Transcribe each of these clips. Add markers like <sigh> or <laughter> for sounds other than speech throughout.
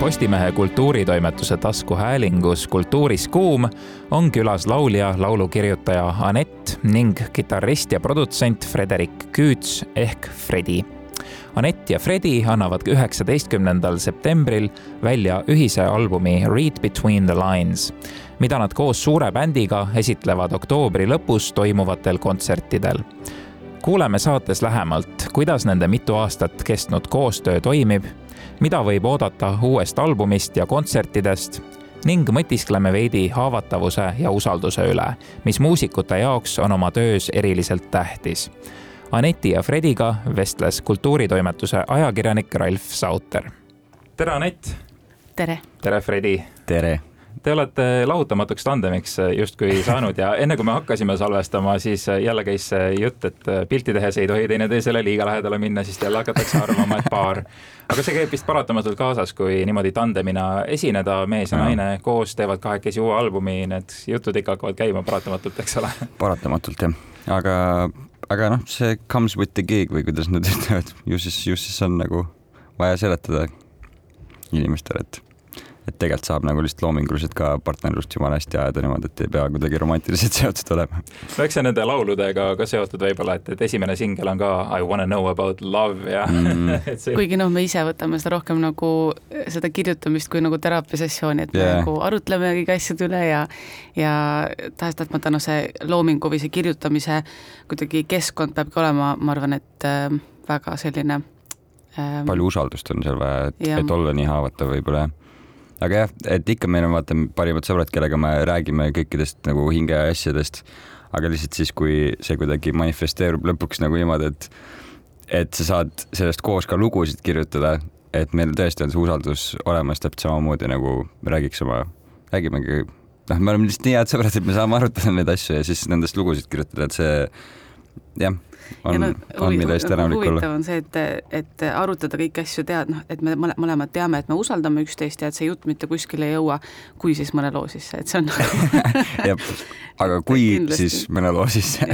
Postimehe kultuuritoimetuse taskuhäälingus Kultuuris kuum on külas laulja, laulukirjutaja Anett ning kitarrist ja produtsent Frederik Küüts ehk Fredi. Anett ja Fredi annavad üheksateistkümnendal septembril välja ühise albumi Read Between the Lines, mida nad koos suure bändiga esitlevad oktoobri lõpus toimuvatel kontsertidel kuuleme saates lähemalt, kuidas nende mitu aastat kestnud koostöö toimib mida võib oodata uuest albumist ja kontsertidest ning mõtiskleme veidi haavatavuse ja usalduse üle, mis muusikute jaoks on oma töös eriliselt tähtis. Aneti ja Frediga vestles kultuuritoimetuse ajakirjanik Ralf Sauter. tere, Anett! tere! tere, Fredi! tere! Te olete lahutamatuks tandemiks justkui saanud ja enne kui me hakkasime salvestama, siis jälle käis see jutt, et pilti tehes ei tohi teineteisele liiga lähedale minna, sest jälle hakatakse arvama, et paar. aga see käib vist paratamatult kaasas, kui niimoodi tandemina esineda, mees ja naine koos teevad kahekesi uue albumi, need jutud ikka hakkavad käima paratamatult, eks ole? paratamatult jah, aga, aga noh, see comes with the gig või kuidas nad ütlevad, ju siis, ju siis on nagu vaja seletada inimestele, et et tegelikult saab nagu lihtsalt loominguliselt ka partnerlust jumala hästi ajada niimoodi, et ei pea kuidagi romantiliselt <laughs> seotud olema. no eks see nende lauludega ka seotud võib-olla, et, et esimene singel on ka I wanna know about love ja mm. <laughs> see... kuigi noh, me ise võtame seda rohkem nagu seda kirjutamist kui nagu teraapiasessiooni, et yeah. me nagu arutleme kõigi asjade üle ja ja tahes-tahtmata noh, see loomingu või see kirjutamise kuidagi keskkond peabki olema, ma arvan, et äh, väga selline ähm, palju usaldust on seal vaja, et, et olla nii haavatav võib-olla jah aga jah, et ikka meil on vaata parimad sõbrad, kellega me räägime kõikidest nagu hinge asjadest, aga lihtsalt siis, kui see kuidagi manifesteerub lõpuks nagu niimoodi, et et sa saad sellest koos ka lugusid kirjutada, et meil tõesti on see usaldus olemas täpselt samamoodi nagu räägiks oma, räägimegi, noh, me oleme lihtsalt nii head sõbrad, et me saame arutada neid asju ja siis nendest lugusid kirjutada, et see jah on, on mille eest tänulik olla. huvitav on see, et, et arutada kõiki asju, tead, noh, et me mõlemad teame, et me usaldame üksteist ja et see jutt mitte kuskile ei jõua, kui siis mõne loo sisse, et see on <laughs> jah, aga kui, <laughs> siis mõne loo sisse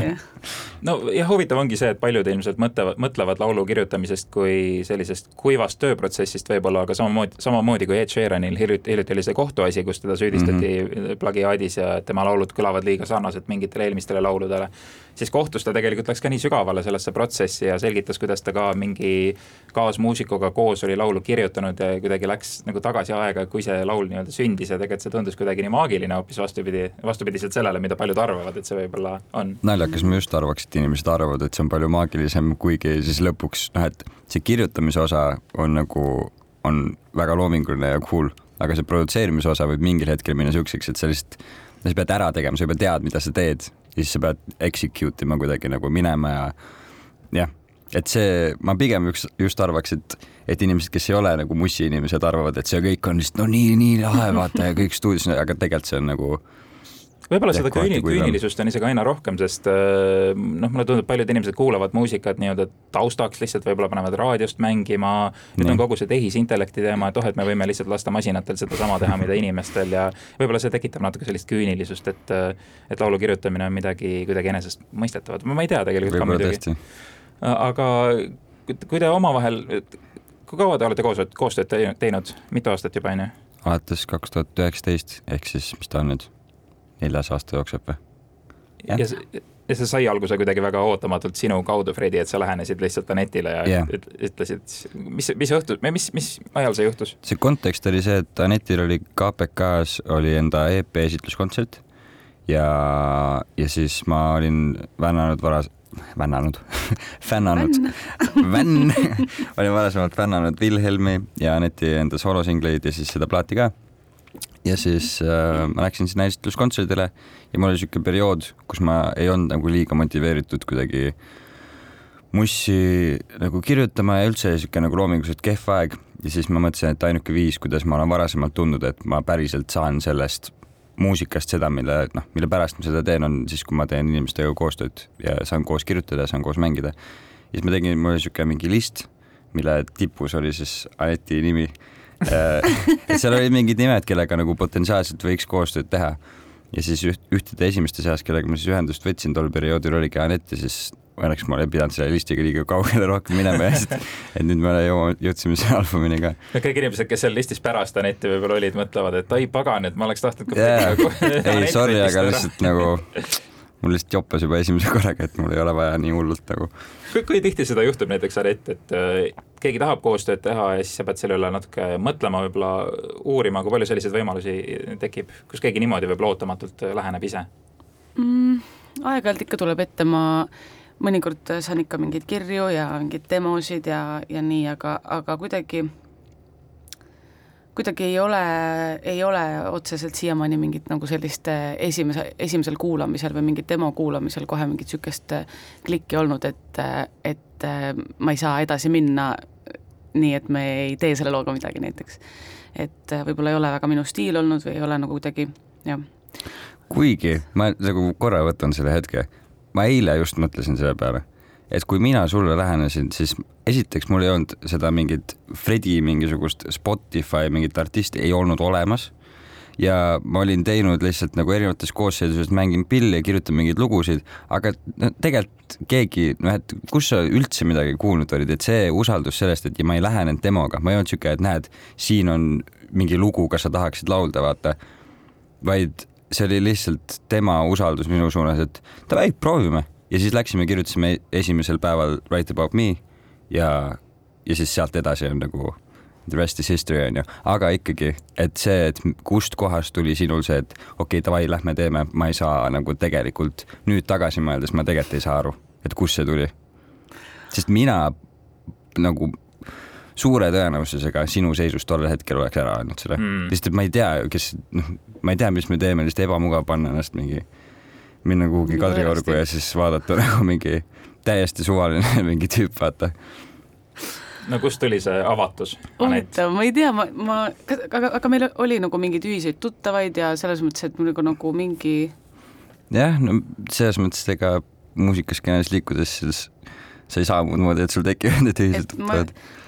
no jah, huvitav ongi see, et paljud ilmselt mõtlevad, mõtlevad laulu kirjutamisest kui sellisest kuivast tööprotsessist võib-olla, aga samamoodi, samamoodi kui Ed Sheeranil hiljuti, hiljuti oli see kohtuasi, kus teda süüdistati mm -hmm. plagiaadis ja tema laulud kõlavad liiga sarnaselt mingitele eelmistele lauludele. siis kohtus ta tegelikult läks ka nii sügavale sellesse protsessi ja selgitas, kuidas ta ka mingi kaasmuusikuga koos oli laulu kirjutanud ja kuidagi läks nagu tagasi aega, kui see laul nii-öelda sündis ja tegelikult see tundus kuidagi nii maagiline hoopis vastupidi, vastupidiselt sellele, mida paljud arvavad, et see võib-olla on. naljakas, ma just arvaks, et inimesed arvavad, et see on palju maagilisem, kuigi siis lõpuks noh, et see kirjutamise osa on nagu, on väga loominguline ja cool, aga see produtseerimise osa võib mingil hetkel minna siukseks, et sa lihtsalt, sa pead ära tegema, sa juba tead, mida sa teed ja siis sa pead execute ima kuidagi nagu minema ja jah, et see, ma pigem üks, just arvaks, et, et inimesed, kes ei ole nagu mussiinimesed, arvavad, et see kõik on lihtsalt no nii, nii lahe, vaata ja kõik stuudios, aga tegelikult see on nagu võib-olla seda küüni, küünilisust on isegi aina rohkem, sest äh, noh, mulle tundub, paljud inimesed kuulavad muusikat nii-öelda taustaks lihtsalt, võib-olla panevad raadiost mängima. nüüd on kogu see tehisintellekti teema, et oh, et me võime lihtsalt lasta masinatel sedasama teha, mida inimestel ja võib-olla see tekitab natuke sellist küünilisust, et, et laulu kirjutamine on midagi kuidagi enesestmõistetavat, ma ei tea tegelikult ka muidugi. aga kui te omavahel, kui kaua te olete koos, koostööd teinud, mitu aastat juba, on ju? alates kaks tuhat üheksateist ehk siis, mis ta on nüüd neljas aasta jookseb või? ja, ja, see, ja see sai alguse kuidagi väga ootamatult sinu kaudu, Fredi, et sa lähenesid lihtsalt Anetile ja yeah. ütlesid, mis, mis õhtu, mis, mis ajal see juhtus? see kontekst oli see, et Anetil oli KPK-s oli enda EP esitluskontsert ja, ja siis ma olin vännanud varas, vännanud <laughs> fännanud, vänn <laughs> olin varasemalt fännanud Wilhelmi ja Aneti enda soolosingleid ja siis seda plaati ka ja siis äh, ma läksin sinna esitluskontserdile ja mul oli niisugune periood, kus ma ei olnud nagu liiga motiveeritud kuidagi mussi nagu kirjutama ja üldse niisugune nagu loominguliselt kehv aeg. Ja siis ma mõtlesin, et ainuke viis, kuidas ma olen varasemalt tundnud, et ma päriselt saan sellest muusikast seda, mille noh, mille pärast ma seda teen, on siis, kui ma teen inimestega koostööd ja saan koos kirjutada, saan koos mängida. ja siis ma tegin, mul oli niisugune mingi list, mille tipus oli siis Aneti nimi Äh, seal olid mingid nimed, kellega nagu potentsiaalselt võiks koostööd teha. ja siis üht, ühtede esimeste seas, kellega ma siis ühendust võtsin tol perioodil oligi Anett ja siis õnneks ma olen pidanud selle listiga liiga kaugele rohkem minema ja siis, et nüüd me jõuame, jõudsime selle albumini ka. no kõik inimesed, kes seal listis pärast Anetti võib-olla olid, mõtlevad, et ai pagan, et ma oleks tahtnud ka yeah. ei, sorry, aga lihtsalt nagu mul lihtsalt joppes juba esimese <laughs> korraga, et mul ei ole vaja nii hullult nagu. kui, kui tihti seda juhtub näiteks Anett, et äh, keegi tahab koostööd teha ja siis sa pead selle üle natuke mõtlema, võib-olla uurima, kui palju selliseid võimalusi tekib, kus keegi niimoodi võib-olla ootamatult läheneb ise mm,? aeg-ajalt ikka tuleb ette, ma mõnikord saan ikka mingeid kirju ja mingeid demosid ja, ja nii, aga, aga kuidagi, kuidagi ei ole, ei ole otseselt siiamaani mingit nagu sellist eh, esimese, esimesel kuulamisel või mingit demo kuulamisel kohe mingit niisugust eh, klikki olnud, et, et eh, ma ei saa edasi minna nii, et me ei tee selle looga midagi näiteks. et võib-olla ei ole väga minu stiil olnud või ei ole nagu kuidagi, jah. kuigi ma nagu korra võtan selle hetke ma eile just mõtlesin selle peale, et kui mina sulle lähenesin, siis esiteks mul ei olnud seda mingit Fredi mingisugust Spotify mingit artisti ei olnud olemas ja ma olin teinud lihtsalt nagu erinevates koosseisudes, mängin pilli, kirjutan mingeid lugusid, aga no tegelikult keegi, noh, et kus sa üldse midagi kuulnud olid, et see usaldus sellest, et ma ei lähenenud demoga, ma ei olnud sihuke, et näed, siin on mingi lugu, kas sa tahaksid laulda, vaata. vaid see oli lihtsalt tema usaldus minu suunas, et davai, proovime ja siis läksime, kirjutasime esimesel päeval Write about me ja, ja siis sealt edasi on nagu the rest is history onju, aga ikkagi, et see, et kust kohast tuli sinul see, et okei okay,, davai, lähme teeme, ma ei saa nagu tegelikult nüüd tagasi mõeldes ma tegelikult ei saa aru, et kust see tuli. sest mina nagu suure tõenäosusega sinu seisus tollel hetkel oleks ära öelnud selle mm., sest et ma ei tea, kes, noh, ma ei tea, mis me teeme, lihtsalt ebamugav panna ennast mingi, minna kuhugi Kadriorgu ja siis vaadata <laughs> nagu mingi täiesti suvaline <laughs> mingi tüüp, vaata no kust tuli see avatus? huvitav, ma ei tea, ma, ma, aga, aga meil oli nagu mingeid ühiseid tuttavaid ja selles mõttes, et mul nagu, nagu mingi. jah, no selles mõttes, et ega muusikaskeenes liikudes, siis sa ei saa muud moodi, et sul tekivad <laughs> need ühised tuttavad ma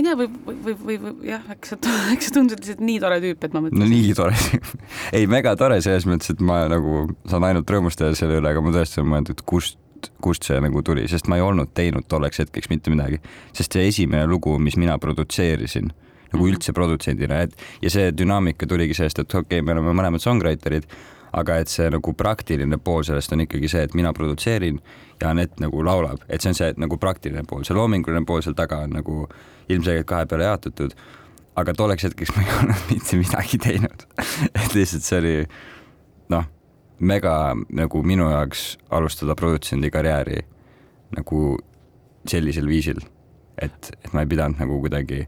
ei tea, või, või, või, või, jah, eks sa, <laughs> eks sa tundsid lihtsalt nii tore tüüp, et ma mõtlesin. no nii tore <laughs> ei, mega tore selles mõttes, et ma nagu saan ainult rõõmustada selle üle, aga ma tõesti olen mõelnud, et kust, kust see nagu tuli, sest ma ei olnud teinud tolleks hetkeks mitte midagi. sest see esimene lugu, mis mina produtseerisin, nagu -hmm. üldse produtsendina, et ja see dünaamika tuligi sellest, et okei okay,, me oleme mõlemad songwriter'id aga et see nagu praktiline pool sellest on ikkagi see, et mina produtseerin ja Anett nagu laulab, et see on see nagu praktiline pool, see loominguline pool seal taga on nagu ilmselgelt kahe peale jaotatud. aga tolleks hetkeks <laughs> ma ei olnud mitte midagi teinud. <laughs> Et lihtsalt see oli noh, mega nagu minu jaoks alustada produtsendi karjääri nagu sellisel viisil, et, et ma ei pidanud nagu kuidagi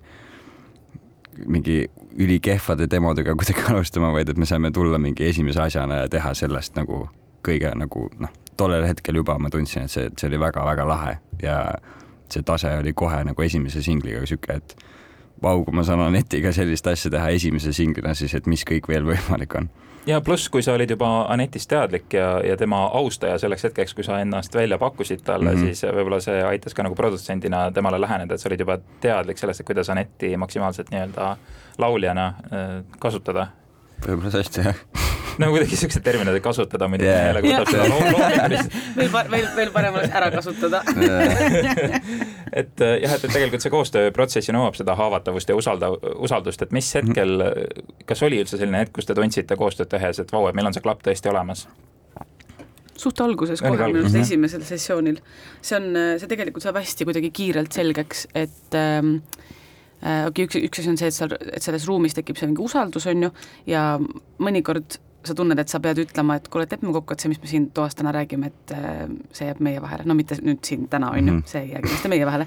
mingi ülikehvade demodega kuidagi <laughs> alustama, vaid et me saime tulla mingi esimese asjana ja teha sellest nagu kõige nagu noh, tollel hetkel juba ma tundsin, et see, see oli väga-väga lahe ja see tase oli kohe nagu esimese singliga sihuke, et vau, kui ma saan Anetiga sellist asja teha esimese singlina, siis et mis kõik veel võimalik on. ja pluss, kui sa olid juba Anetist teadlik ja, ja tema austaja selleks hetkeks, kui sa ennast välja pakkusid talle mm, -hmm. siis võib-olla see aitas ka nagu produtsendina temale läheneda, et sa olid juba teadlik sellest, et kuidas Anetti maksimaalselt nii-öelda lauljana äh, kasutada. Võib-olla tõesti jah no kuidagi siukseid termineid kasutada, muidu yeah. jälle seda loomulikult. veel, veel, veel parem oleks ära kasutada <laughs> et äh, jah, et, et tegelikult see koostööprotsess ju nõuab seda haavatavust ja usalda, usaldust, et mis hetkel, kas oli üldse selline hetk, kus te tundsite koostööd tehes, et vau, et meil on see klapp tõesti olemas? suht alguses kohe minu arust esimesel sessioonil. see on, see tegelikult saab hästi kuidagi kiirelt selgeks, et ähm, äh, okei okay,, üks, üks asi on see, et seal, et selles ruumis tekib see mingi usaldus, on ju, ja mõnikord sa tunned, et sa pead ütlema, et kuule, lepime kokku, et see, mis me siin toas täna räägime, et äh, see jääb meie vahele, no mitte nüüd siin täna, on ju, mhm. see ei jää kindlasti meie vahele,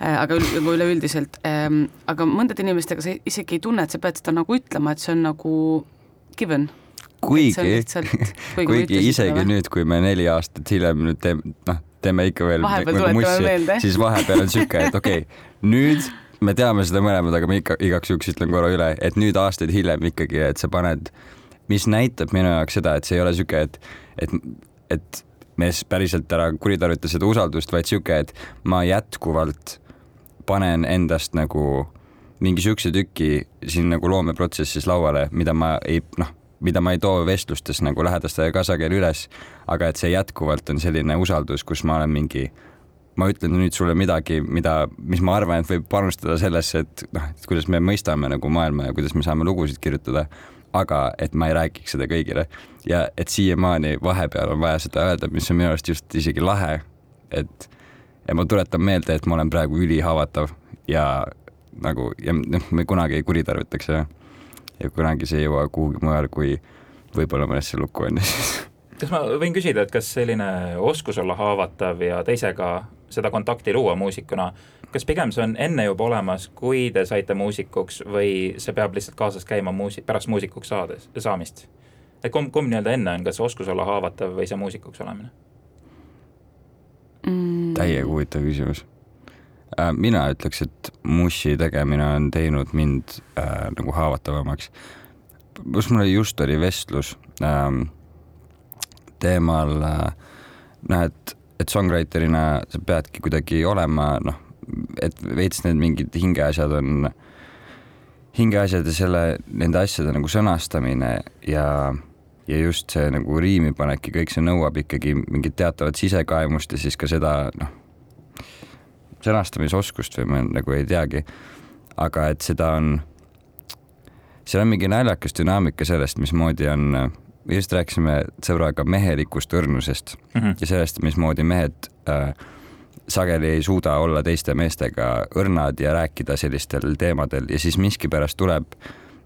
äh, aga nagu üleüldiselt, ähm, aga mõndade inimestega sa isegi ei tunne, et sa pead seda nagu ütlema, et see on nagu given kuigi, <laughs> kuigi, kuigi isegi või? nüüd, kui me neli aastat hiljem nüüd teeme, noh, teeme ikka veel nagu mussi, siis vahepeal on sihuke, et okei okay,, nüüd me teame seda mõlemad, aga ma ikka igaks juhuks ütlen korra üle, et nüüd aastaid hiljem ikkagi, et sa paned mis näitab minu jaoks seda, et see ei ole sihuke, et, et, et me päriselt ära kuritarvita seda usaldust, vaid sihuke, et ma jätkuvalt panen endast nagu mingi sihukese tüki siin nagu loomeprotsessis lauale, mida ma ei noh, mida ma ei too vestlustes nagu lähedastega ka sageli üles, aga et see jätkuvalt on selline usaldus, kus ma olen mingi, ma ütlen nüüd sulle midagi, mida, mis ma arvan, et võib panustada sellesse, et noh, et kuidas me mõistame nagu maailma ja kuidas me saame lugusid kirjutada, aga et ma ei räägiks seda kõigile. Ja et siiamaani vahepeal on vaja seda öelda, mis on minu arust just isegi lahe, et ja ma tuletan meelde, et ma olen praegu ülihaavatav ja nagu ja noh, me kunagi ei kuritarvitaks ja, ja kunagi see ei jõua kuhugi mujal, kui võib-olla mõnesse lukku on kas ma võin küsida, et kas selline oskus olla haavatav ja teisega seda kontakti luua muusikuna, kas pigem see on enne juba olemas, kui te saite muusikuks või see peab lihtsalt kaasas käima muusi-, pärast muusikuks saades, saamist? et kumb, kumb nii-öelda enne on, kas oskus olla haavatav või see muusikuks olemine mm.? täiega huvitav küsimus Äh, mina ütleks, et mussi tegemine on teinud mind äh, nagu haavatavamaks. pluss mul just oli vestlus ähm, teemal äh,, noh, et, songwriter'ina sa peadki kuidagi olema, noh, et veits need mingid hingeasjad on, hingeasjad ja selle, nende asjade nagu sõnastamine ja ja just see nagu riimipanek ja kõik see nõuab ikkagi mingit teatavat sisekaemust ja siis ka seda, noh sõnastamisoskust või ma nagu ei teagi. aga et seda on, seal on mingi naljakas dünaamika sellest, mismoodi on, just rääkisime sõbraga mehelikust õrnusest mm -hmm. ja sellest, mismoodi mehed äh, sageli ei suuda olla teiste meestega õrnad ja rääkida sellistel teemadel ja siis miskipärast tuleb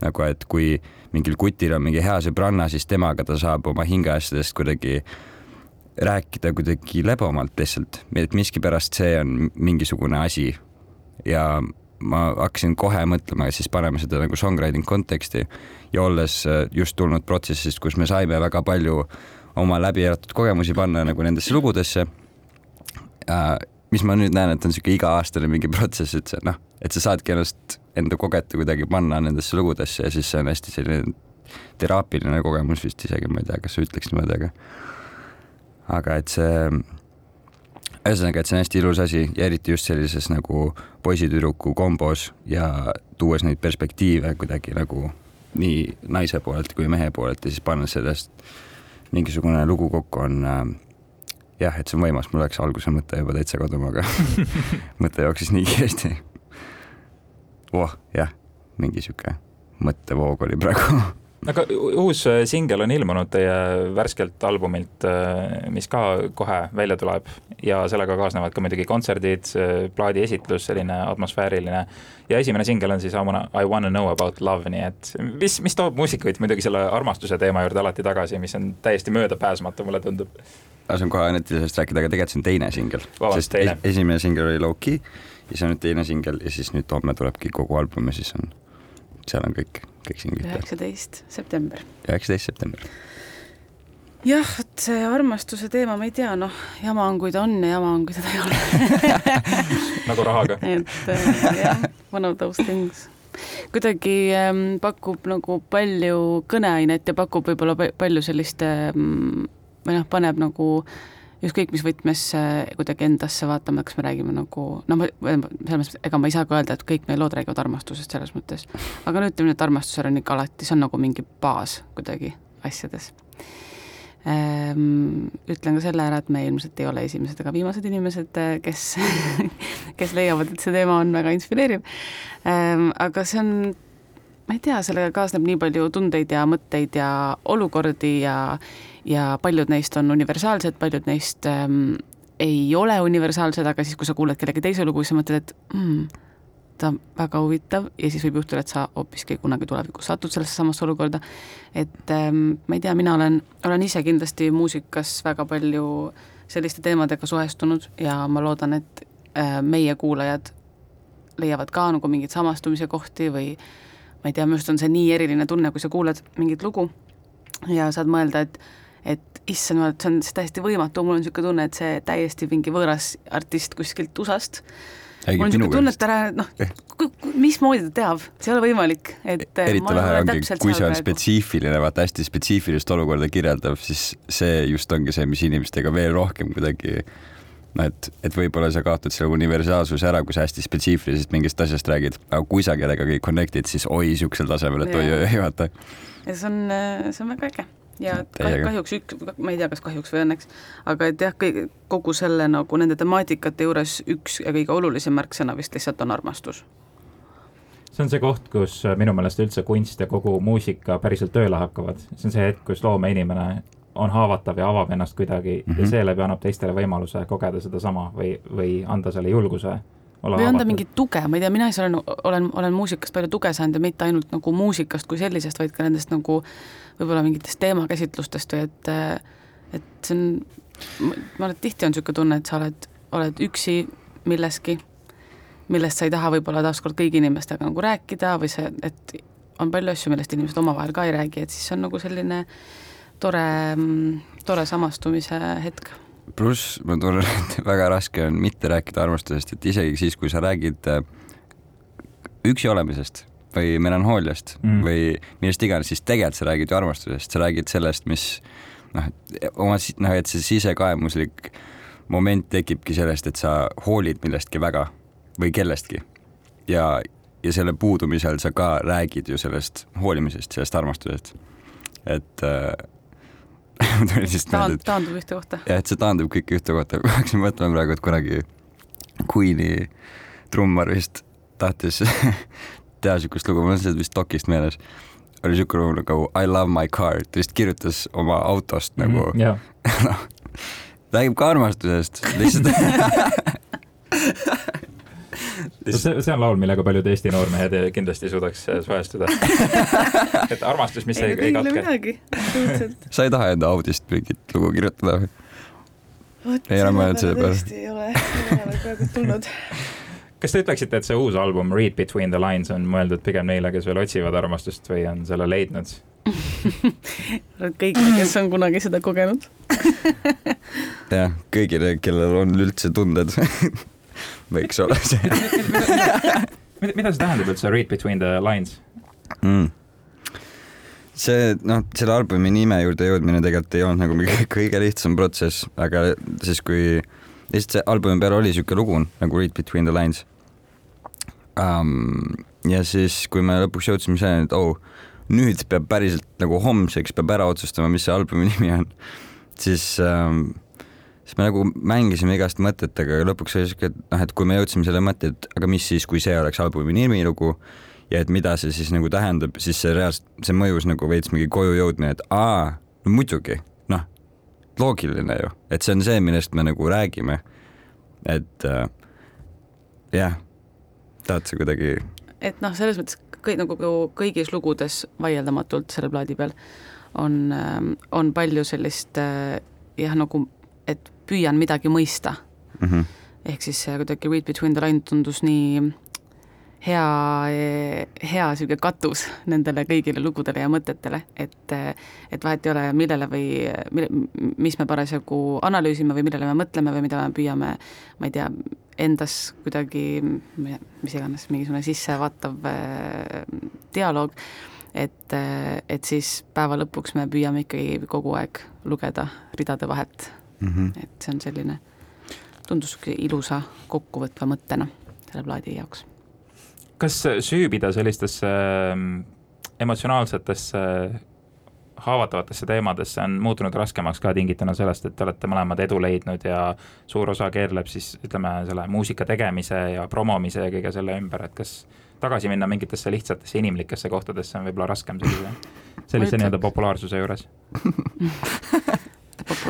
nagu, et kui mingil kutil on mingi hea sõbranna, siis temaga ta saab oma hingeasjadest kuidagi rääkida kuidagi lebamalt lihtsalt, et miskipärast see on mingisugune asi. ja ma hakkasin kohe mõtlema, siis paneme seda nagu songwriting konteksti ja olles äh, just tulnud protsessist, kus me saime väga palju oma läbi elatud kogemusi panna nagu nendesse lugudesse. mis ma nüüd näen, et on sihuke iga-aastane mingi protsess, et see noh, et sa saadki ennast enda kogetu kuidagi panna nendesse lugudesse ja siis see on hästi selline teraapiline kogemus vist isegi, ma ei tea, kas sa ütleks niimoodi, aga aga et see, ühesõnaga, et see on hästi ilus asi ja eriti just sellises nagu poisi-tüdruku kombos ja tuues neid perspektiive kuidagi nagu nii naise poolelt kui mehe poolelt ja siis pannes sellest mingisugune lugu kokku on äh, jah, et see on võimas, mul läks alguse mõte juba täitsa kaduma, aga <laughs> mõte jooksis nii kiiresti. voh, jah, mingi sihuke mõttevoog oli praegu <laughs> aga uus äh, singel on ilmunud teie värskelt albumilt, äh, mis ka kohe välja tuleb ja sellega kaasnevad ka muidugi kontserdid, äh, plaadiesitlus, selline atmosfääriline. ja esimene singel on siis I wanna, I wanna know about love, nii et mis, mis toob muusikuid muidugi selle armastuse teema juurde alati tagasi, mis on täiesti möödapääsmatu, mulle tundub. lasen kohe Anetile sellest rääkida, aga tegelikult see on teine singel. sest teine. esimene singel oli Low Key ja see on nüüd teine singel ja siis nüüd homme tulebki kogu album ja siis on, seal on kõik kõik siin kõik. üheksateist september. üheksateist september. jah, et see armastuse teema, ma ei tea, noh, jama on, kui ta on ja jama on, kui teda ei ole <laughs> nagu rahaga. <laughs> et äh, jah, one of those things kuidagi ähm, pakub nagu palju kõneainet ja pakub võib-olla palju sellist ähm, või noh, paneb nagu äh, ükskõik mis võtmes kuidagi endasse vaatama, kas me räägime nagu noh, selles mõttes, ega ma ei saa ka öelda, et kõik meie lood räägivad armastusest selles mõttes, aga no ütleme et armastusel on ikka alati, see on nagu mingi baas kuidagi asjades ehm,. Ütlen ka selle ära, et me ilmselt ei ole esimesed ega viimased inimesed, kes <laughs> kes leiavad, et see teema on väga inspireeriv ehm,. aga see on ma ei tea, sellega kaasneb nii palju tundeid ja mõtteid ja olukordi ja ja paljud neist on universaalsed, paljud neist ähm, ei ole universaalsed, aga siis, kui sa kuuled kellegi teise lugu, siis sa mõtled, et mm, ta on väga huvitav ja siis võib juhtuda, et sa hoopiski kunagi tulevikus satud sellesse samasse olukorda. et ähm, ma ei tea, mina olen, olen ise kindlasti muusikas väga palju selliste teemadega suhestunud ja ma loodan, et äh, meie kuulajad leiavad ka nagu mingeid samastumise kohti või ma ei tea, minu arust on see nii eriline tunne, kui sa kuuled mingit lugu ja saad mõelda, et et issand jumal, see on täiesti võimatu, mul on niisugune tunne, et see täiesti mingi võõras artist kuskilt USA-st. Mul on niisugune tunne, et ära noh, eh. mismoodi ta teab, see ei ole võimalik, et eh, eriti lahe ongi, kui see on spetsiifiline, vaata hästi spetsiifilist olukorda kirjeldav, siis see just ongi see, mis inimestega veel rohkem kuidagi noh, et, et võib-olla sa kaotad selle universaalsuse ära, kui sa hästi spetsiifilisest mingist asjast räägid, aga kui sa kellegagi connect'id, siis oi siuksel tasemel, et oi-oi-oi, vaata. ja see on, see on väga äge ja kahjuks üks, ma ei tea, kas kahjuks või õnneks, aga et jah, kõik, kogu selle nagu nende temaatikate juures üks ja kõige olulisem märksõna vist lihtsalt on armastus. see on see koht, kus minu meelest üldse kunst ja kogu muusika päriselt tööle hakkavad, see on see hetk, kus loomeinimene on haavatav ja avab ennast kuidagi mm -hmm. ja mhm. seeläbi annab teistele võimaluse kogeda sedasama või, või anda selle julguse või anda mingit tuge, ma ei tea, mina ise olen, olen, olen muusikast palju tuge saanud ja mitte ainult nagu muusikast kui sellisest, vaid ka nendest nagu võib-olla mingitest teemakäsitlustest või et, et see on, ma arvan, et tihti on niisugune tunne, et sa oled, oled üksi milleski, millest sa ei taha võib-olla taaskord kõigi inimestega nagu rääkida või see, et on palju asju, millest inimesed omavahel ka ei räägi, et siis on nagu selline tore, tore samastumise hetk. Pluss ma tunnen, et väga raske on mitte rääkida armastusest, et isegi siis, kui sa räägid äh, üksi olemisest või melanhooliast mm. või millest iganes, siis tegelikult sa räägid ju armastusest, sa räägid sellest, mis noh, oma noh, et see sisekaemuslik moment tekibki sellest, et sa hoolid millestki väga või kellestki ja, ja selle puudumisel sa ka räägid ju sellest hoolimisest, sellest armastusest. et äh, <laughs> tuli lihtsalt meelde, et taandub ühte kohta. jah, et see taandub kõik ühte kohta, <laughs> ma hakkasin mõtlema praegu, et kunagi Queen'i trummar vist tahtis <laughs> teha siukest lugu, mul on see vist dokist meeles, oli siuke lugu nagu I love my car, ta vist kirjutas oma autost nagu mm, yeah. <laughs> noh, räägib ka armastusest, <laughs> lihtsalt see, see on laul, millega paljud Eesti noormehed kindlasti suudaks äh, suhestuda <laughs> et armastus, mis ei, ei, ei katke. sa ei taha enda Audist mingit lugu kirjutada või? ei ole mõelnud selle peale? ei ole, ei ole praegu tulnud kas te ütleksite, et see uus album Read Between the Lines on mõeldud pigem neile, kes veel otsivad armastust või on selle leidnud <laughs> kõigile, kes on kunagi seda kogenud <laughs> jah, kõigile, kellel on üldse tunded <laughs> võiks olla see mida, mida see tähendab üldse read between the lines mm.? see noh, selle albumi nime juurde jõudmine tegelikult ei olnud nagu mingi kõige lihtsam protsess, aga siis kui lihtsalt see albumi peal oli siuke lugu nagu Read Between the Lines um,. ja siis, kui me lõpuks jõudsime selleni, et oh, nüüd peab päriselt nagu homseks peab ära otsustama, mis see albumi nimi on, siis um, siis me nagu mängisime igast mõtetega ja lõpuks oli siuke, et noh, et kui me jõudsime selle mõtte, et aga mis siis, kui see oleks albumi nimilugu ja et mida see siis nagu tähendab, siis see reaalselt, see mõjus nagu veits mingi koju jõudmine, et aa, no muidugi, noh, loogiline ju, et see on see, millest me nagu räägime. et äh, jah, tahad sa kuidagi? et noh, selles mõttes kõik nagu kõigis lugudes vaieldamatult selle plaadi peal on, ähm, on palju sellist äh, jah, nagu et püüan midagi mõista mm. -hmm. ehk siis kuidagi Read Between the Line tundus nii hea, hea niisugune katus nendele kõigile lugudele ja mõtetele, et, et vahet ei ole, millele või mille, mis me parasjagu analüüsime või millele me mõtleme või mida me püüame, ma ei tea, endas kuidagi, mis iganes, mingisugune sissevaatav äh, dialoog, et, et siis päeva lõpuks me püüame ikkagi kogu aeg lugeda ridade vahelt mm. -hmm. et see on selline, tundus ilusa kokkuvõtva mõttena selle plaadi jaoks. Kas süübida sellistesse ähm, emotsionaalsetesse haavatavatesse teemadesse on muutunud raskemaks ka tingituna sellest, et te olete mõlemad edu leidnud ja suur osa keerleb siis ütleme, selle muusika tegemise ja promomise ja kõige selle ümber, et kas tagasi minna mingitesse lihtsatesse inimlikesse kohtadesse on võib-olla raskem sellise, sellise nii-öelda populaarsuse juures <laughs>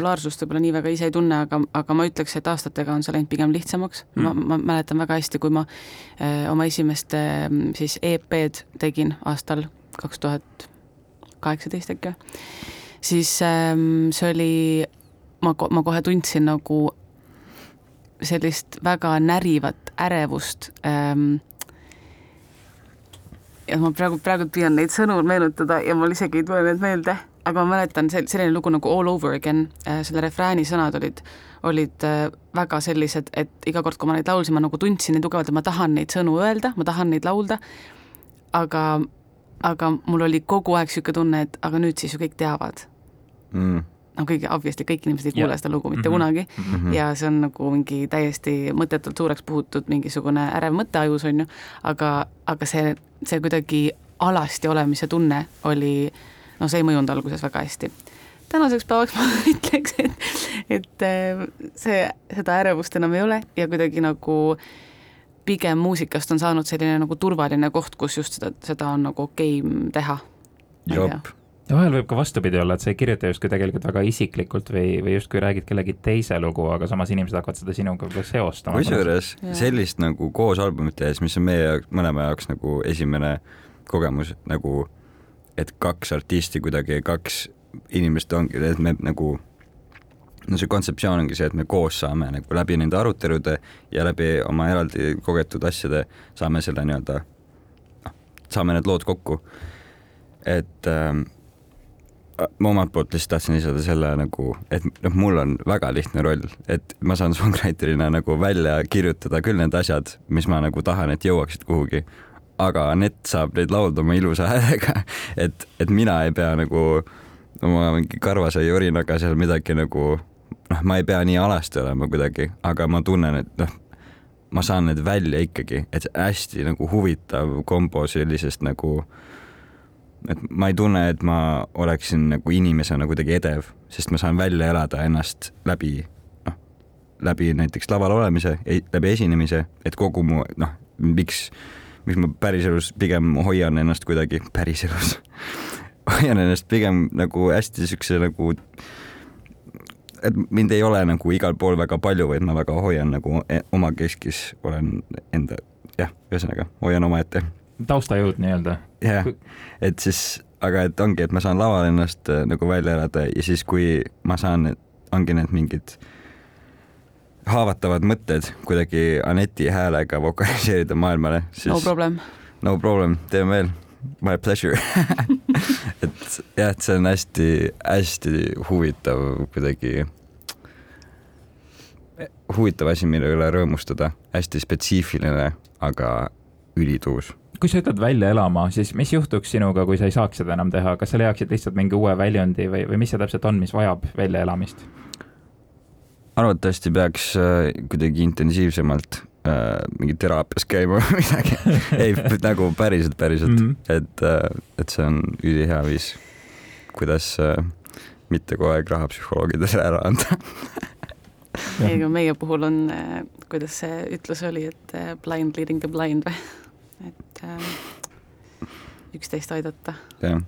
populaarsust võib-olla nii väga ise ei tunne, aga, aga ma ütleks, et aastatega on see läinud pigem lihtsamaks. Mm.. ma, ma mäletan väga hästi, kui ma öö, äh, oma esimest siis EP-d tegin aastal kaks tuhat kaheksateist äkki, siis öö, see oli, ma, ma kohe tundsin nagu sellist väga närivat ärevust ähm, ja ma praegu, praegu püüan neid sõnu meenutada ja mul isegi ei tule need meelde aga ma mäletan sel-, selline lugu nagu All over again, äh, selle refrääni sõnad olid, olid äh, väga sellised, et iga kord, kui ma neid laulsin, ma nagu tundsin nii tugevalt, et ma tahan neid sõnu öelda, ma tahan neid laulda, aga, aga mul oli kogu aeg niisugune tunne, et aga nüüd siis ju kõik teavad. Mm.. noh, kõige obviously kõik inimesed ei kuule seda lugu mitte mm -hmm. kunagi. Mm -hmm. ja see on nagu mingi täiesti mõttetult suureks puhutud mingisugune ärev mõte ajus, on ju, aga, aga see, see kuidagi alasti olemise tunne oli, no see ei mõjunud alguses väga hästi. tänaseks päevaks <laughs> ma ütleks, et, et äh, see, seda ärevust enam ei ole ja kuidagi nagu pigem muusikast on saanud selline nagu turvaline koht, kus just seda, seda on nagu okei okay teha. jop ja vahel võib ka vastupidi olla, et sa ei kirjuta justkui tegelikult väga isiklikult või, või justkui räägid kellegi teise lugu, aga samas inimesed hakkavad seda sinuga ka seostama. kusjuures sellist nagu koos albumit tehes, mis on meie jaoks, mõlema jaoks nagu esimene kogemus nagu, et kaks artisti kuidagi, kaks inimest ongi, et me nagu no see kontseptsioon ongi see, et me koos saame nagu läbi nende arutelude ja läbi oma eraldi kogetud asjade saame selle nii-öelda, noh, saame need lood kokku. et ähm, ma omalt poolt lihtsalt tahtsin lisada selle nagu, et noh, mul on väga lihtne roll, et ma saan songwriter'ina nagu välja kirjutada küll need asjad, mis ma nagu tahan, et jõuaksid kuhugi. Aga Anett saab neid laulda oma ilusa häälega, <laughs> et, et mina ei pea nagu oma mingi karvase jorinaga seal midagi nagu noh, ma ei pea nii alasti olema kuidagi, aga ma tunnen, et noh, ma saan need välja ikkagi, et hästi nagu huvitav kombo sellisest nagu et ma ei tunne, et ma oleksin nagu inimesena kuidagi edev, sest ma saan välja elada ennast läbi, noh, läbi näiteks laval olemise, läbi esinemise, et kogu mu noh, miks, miks ma päriselus pigem hoian ennast kuidagi, päriselus <laughs> hoian ennast pigem nagu hästi siukse nagu et mind ei ole nagu igal pool väga palju, vaid ma väga hoian nagu e-, omakeskis, olen enda, jah, ühesõnaga hoian omaette taustajõud nii-öelda. jah, et siis, aga et ongi, et ma saan laval ennast äh, nagu välja elada ja siis, kui ma saan, ongi need mingid haavatavad mõtted kuidagi Aneti häälega vokaliseerida maailmale, siis no problem, no problem, teeme veel, my pleasure. <laughs> Et jah, et see on hästi-hästi huvitav kuidagi huvitav asi, mille üle rõõmustada, hästi spetsiifiline, aga ülituus. Kui sa ütled välja elama, siis mis juhtuks sinuga, kui sa ei saaks seda enam teha, kas sa leiaksid lihtsalt mingi uue väljundi või, või mis see täpselt on, mis vajab väljaelamist? Arvatavasti peaks äh, kuidagi intensiivsemalt äh, mingi teraapias käima <laughs> või midagi ei, nagu päriselt, päriselt mm, -hmm. et äh,, et see on ülihea viis, kuidas äh, mitte kogu aeg raha psühholoogidele ära anda ei, aga meie puhul on, äh, kuidas see ütlus oli, et blind leading the blind või? et äh, üksteist aidata. jah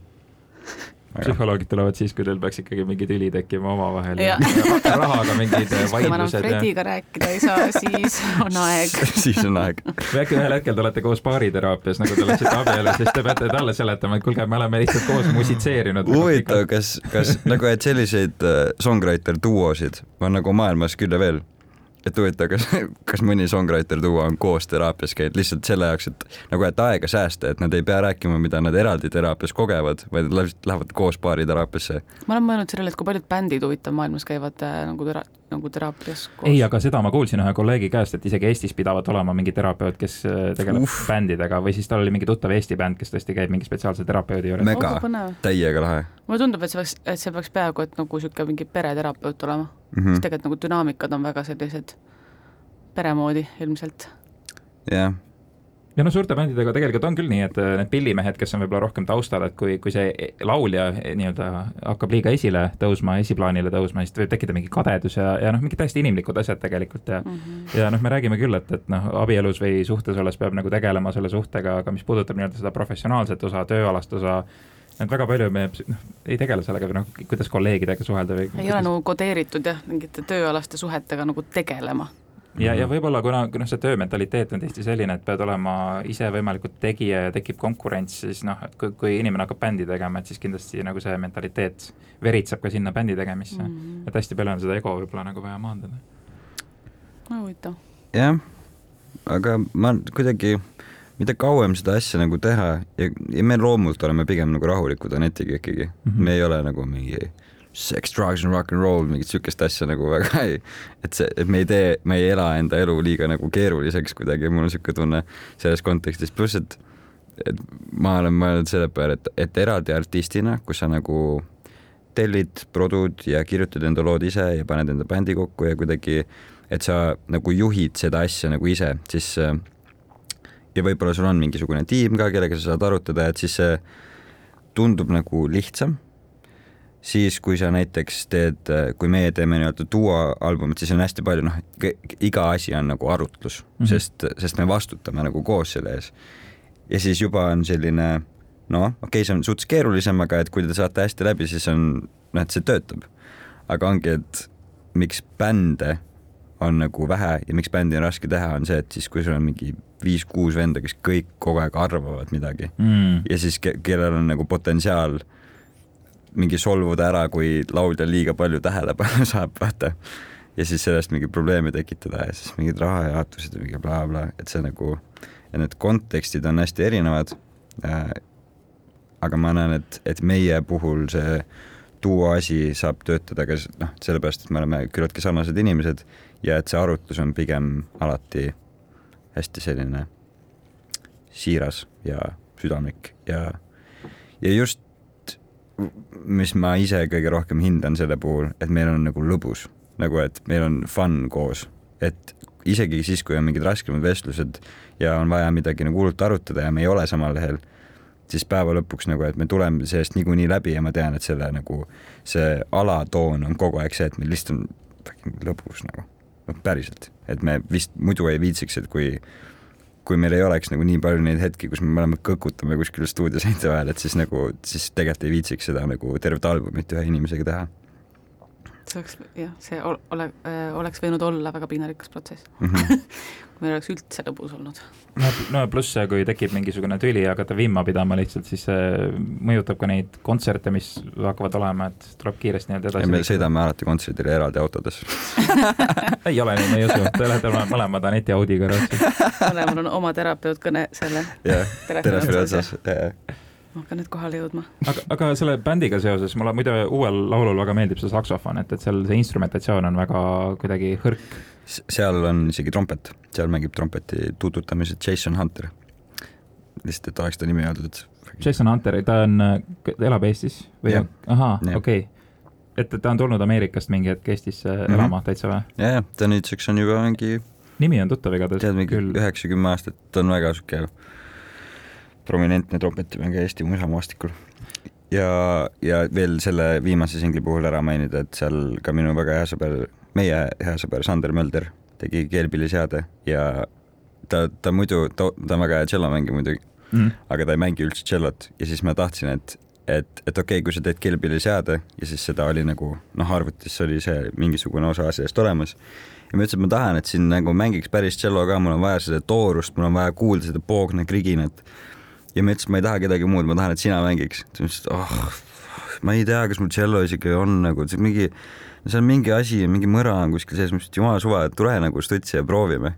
psühholoogid tulevad siis, kui teil peaks ikkagi mingi tüli tekkima omavahel ja, ja rahaga mingid vaidlused. <laughs> kui ma enam Frediga rääkida ei saa, siis on aeg <laughs> siis on aeg. või äkki ühel hetkel te olete koos baariteraapias, nagu te oleksite abielus, siis te peate talle seletama, et kuulge, me oleme lihtsalt koos musitseerinud. huvitav, kas, kas nagu, et selliseid äh, songwriter duosid on nagu maailmas küll ja veel et huvitav, kas, <laughs> kas mõni songwriter tuua on koos teraapias käinud lihtsalt selle jaoks, et nagu, et aega säästa, et nad ei pea rääkima, mida nad eraldi teraapias kogevad, vaid lihtsalt lähevad koos baariteraapiasse. ma olen mõelnud sellele, et kui paljud bändid huvitav maailmas käivad äh, nagu tera-, nagu teraapias koos. ei, aga seda ma kuulsin ühe kolleegi käest, et isegi Eestis pidavat olema mingi terapeut, kes äh, tegeleb Uff. bändidega või siis tal oli mingi tuttav Eesti bänd, kes tõesti käib mingi spetsiaalse terapeudi juures. mega täiega lahe. mulle tundub, et see peaks, et see peaks peaaegu et nagu niisugune mingi pereterapeut olema mm, -hmm. sest tegelikult nagu dünaamikad on väga sellised pere moodi ilmselt. jah yeah ja no suurte bändidega tegelikult on küll nii, et äh, need pillimehed, kes on võib-olla rohkem taustal, et kui, kui see laulja nii-öelda hakkab liiga esile tõusma, esiplaanile tõusma, siis võib tekkida mingi kadedus ja, ja noh, mingid täiesti inimlikud asjad tegelikult ja mm -hmm. ja noh, me räägime küll, et, et noh, abielus või suhtes olles peab nagu tegelema selle suhtega, aga mis puudutab nii-öelda seda professionaalset osa, tööalast osa, et väga palju me noh, ei tegele sellega või noh, kuidas kolleegidega suhelda või. ei ole nagu kodeeritud jah, mingite tööalaste suhetega nagu tegelema ja, ja võib-olla kuna, kuna see töömentaliteet on tihti selline, et pead olema ise võimalikult tegija ja tekib konkurents, siis noh, et kui, kui inimene hakkab bändi tegema, et siis kindlasti nagu see mentaliteet veritseb ka sinna bändi tegemisse mm. -hmm. et hästi palju on seda ego võib-olla nagu vaja maandada. huvitav. jah, aga ma kuidagi, mida kauem seda asja nagu teha ja, ja me loomult oleme pigem nagu rahulikud Anetiga ikkagi mm, -hmm. me ei ole nagu mingi sex, drugs and rock n roll, mingit siukest asja nagu väga <laughs> ei, et see, et me ei tee, me ei ela enda elu liiga nagu keeruliseks kuidagi, mul on siuke tunne selles kontekstis, pluss et, et ma olen mõelnud selle peale, et, et eraldi artistina, kus sa nagu tellid produd ja kirjutad enda lood ise ja paned enda bändi kokku ja kuidagi, et sa nagu juhid seda asja nagu ise, siis ja võib-olla sul on mingisugune tiim ka, kellega sa saad arutada, et siis see tundub nagu lihtsam siis kui sa näiteks teed, kui meie teeme nii-öelda duo albumit, siis on hästi palju noh, iga asi on nagu arutlus mm, -hmm. sest, sest me vastutame nagu koos selle ees. ja siis juba on selline noh, okei okay,, see on suhteliselt keerulisem, aga et kui te saate hästi läbi, siis on noh, et see töötab. aga ongi, et miks bände on nagu vähe ja miks bändi on raske teha, on see, et siis kui sul on mingi viis-kuus venda, kes kõik kogu aeg arvavad midagi mm. ja siis ke kellel on nagu potentsiaal mingi solvuda ära, kui laulja liiga palju tähelepanu <laughs> saab, vaata. ja siis sellest mingi probleeme tekitada ja siis mingid rahajaotused ja mingi blablabla, et see nagu, ja need kontekstid on hästi erinevad äh,. aga ma näen, et, et meie puhul see duo asi saab töötada ka noh, sellepärast, et me oleme küllaltki sarnased inimesed ja et see arutlus on pigem alati hästi selline siiras ja südamlik ja, ja just mis ma ise kõige rohkem hindan selle puhul, et meil on nagu lõbus, nagu et meil on fun koos, et isegi siis, kui on mingid raskemad vestlused ja on vaja midagi nagu hullult arutada ja me ei ole samal lehel, siis päeva lõpuks nagu, et me tuleme sellest niikuinii läbi ja ma tean, et selle nagu see alatoon on kogu aeg see, et meil lihtsalt on lõbus nagu, noh päriselt, et me vist muidu ei viitsiks, et kui kui meil ei oleks nagu nii palju neid hetki, kus me mõlemad kõkutame kuskil stuudioseinte <laughs> vahel, et siis nagu, siis tegelikult ei viitsiks seda nagu tervet albumit ühe inimesega teha. See oleks jah, see ole, äh, oleks võinud olla väga piinarikas protsess mm. -hmm. <laughs> kui meil oleks üldse lõbus olnud. no, no pluss see, kui tekib mingisugune tüli ja hakata vimma pidama lihtsalt, siis see mõjutab ka neid kontserte, mis hakkavad olema, et tuleb kiiresti nii-öelda edasi. me sõidame alati kontserdile eraldi autodes <laughs> ei ole nii, ma ei usu, te olete mõlemad Aneti Audiga rõõmsad. <laughs> mõlemal on oma terapeutkõne selle jah, telefoni otsas, ma hakkan nüüd kohale jõudma. aga, aga selle bändiga seoses mulle muide uuel laulul väga meeldib see saksofon, et, et seal see instrumentatsioon on väga kuidagi hõrk. seal on isegi trompet, seal mängib trompeti tuututamisel Jason Hunter. lihtsalt, et oleks ta nimi öeldud, et. Jason Hunter, ta on, elab Eestis või? ahaa, okei okay et ta on tulnud Ameerikast mingi hetk Eestisse mm -hmm. elama täitsa või? ja, ja ta nüüdseks on juba mingi. nimi on tuttav igatahes. tead, mingi üheksa-kümme aastat, ta on väga sihuke prominentne trompetimängija Eesti muusamaastikul. ja, ja veel selle viimase singli puhul ära mainida, et seal ka minu väga hea sõber, meie hea sõber Sander Mölder tegi keelpilliseade ja ta, ta muidu, ta, on väga hea tšellomängija muidugi mm, -hmm. aga ta ei mängi üldse tšellot ja siis ma tahtsin, et, et, et okei okay,, kui sa teed keelpilliseade ja siis seda oli nagu noh, arvutis oli see mingisugune osa asjast olemas ja ma ütlesin, et ma tahan, et siin nagu mängiks päris tšello ka, mul on vaja seda toorust, mul on vaja kuulda seda poogna kriginat ja ma ütlesin, ma ei taha kedagi muud, ma tahan, et sina mängiks. ta ütles, et oh, ma ei tea, kas mul tšello isegi on nagu, see mingi, seal on mingi asi, mingi mõra on kuskil sees, ma ütlesin, et jumala suva, et tule nagu stutsi ja proovime.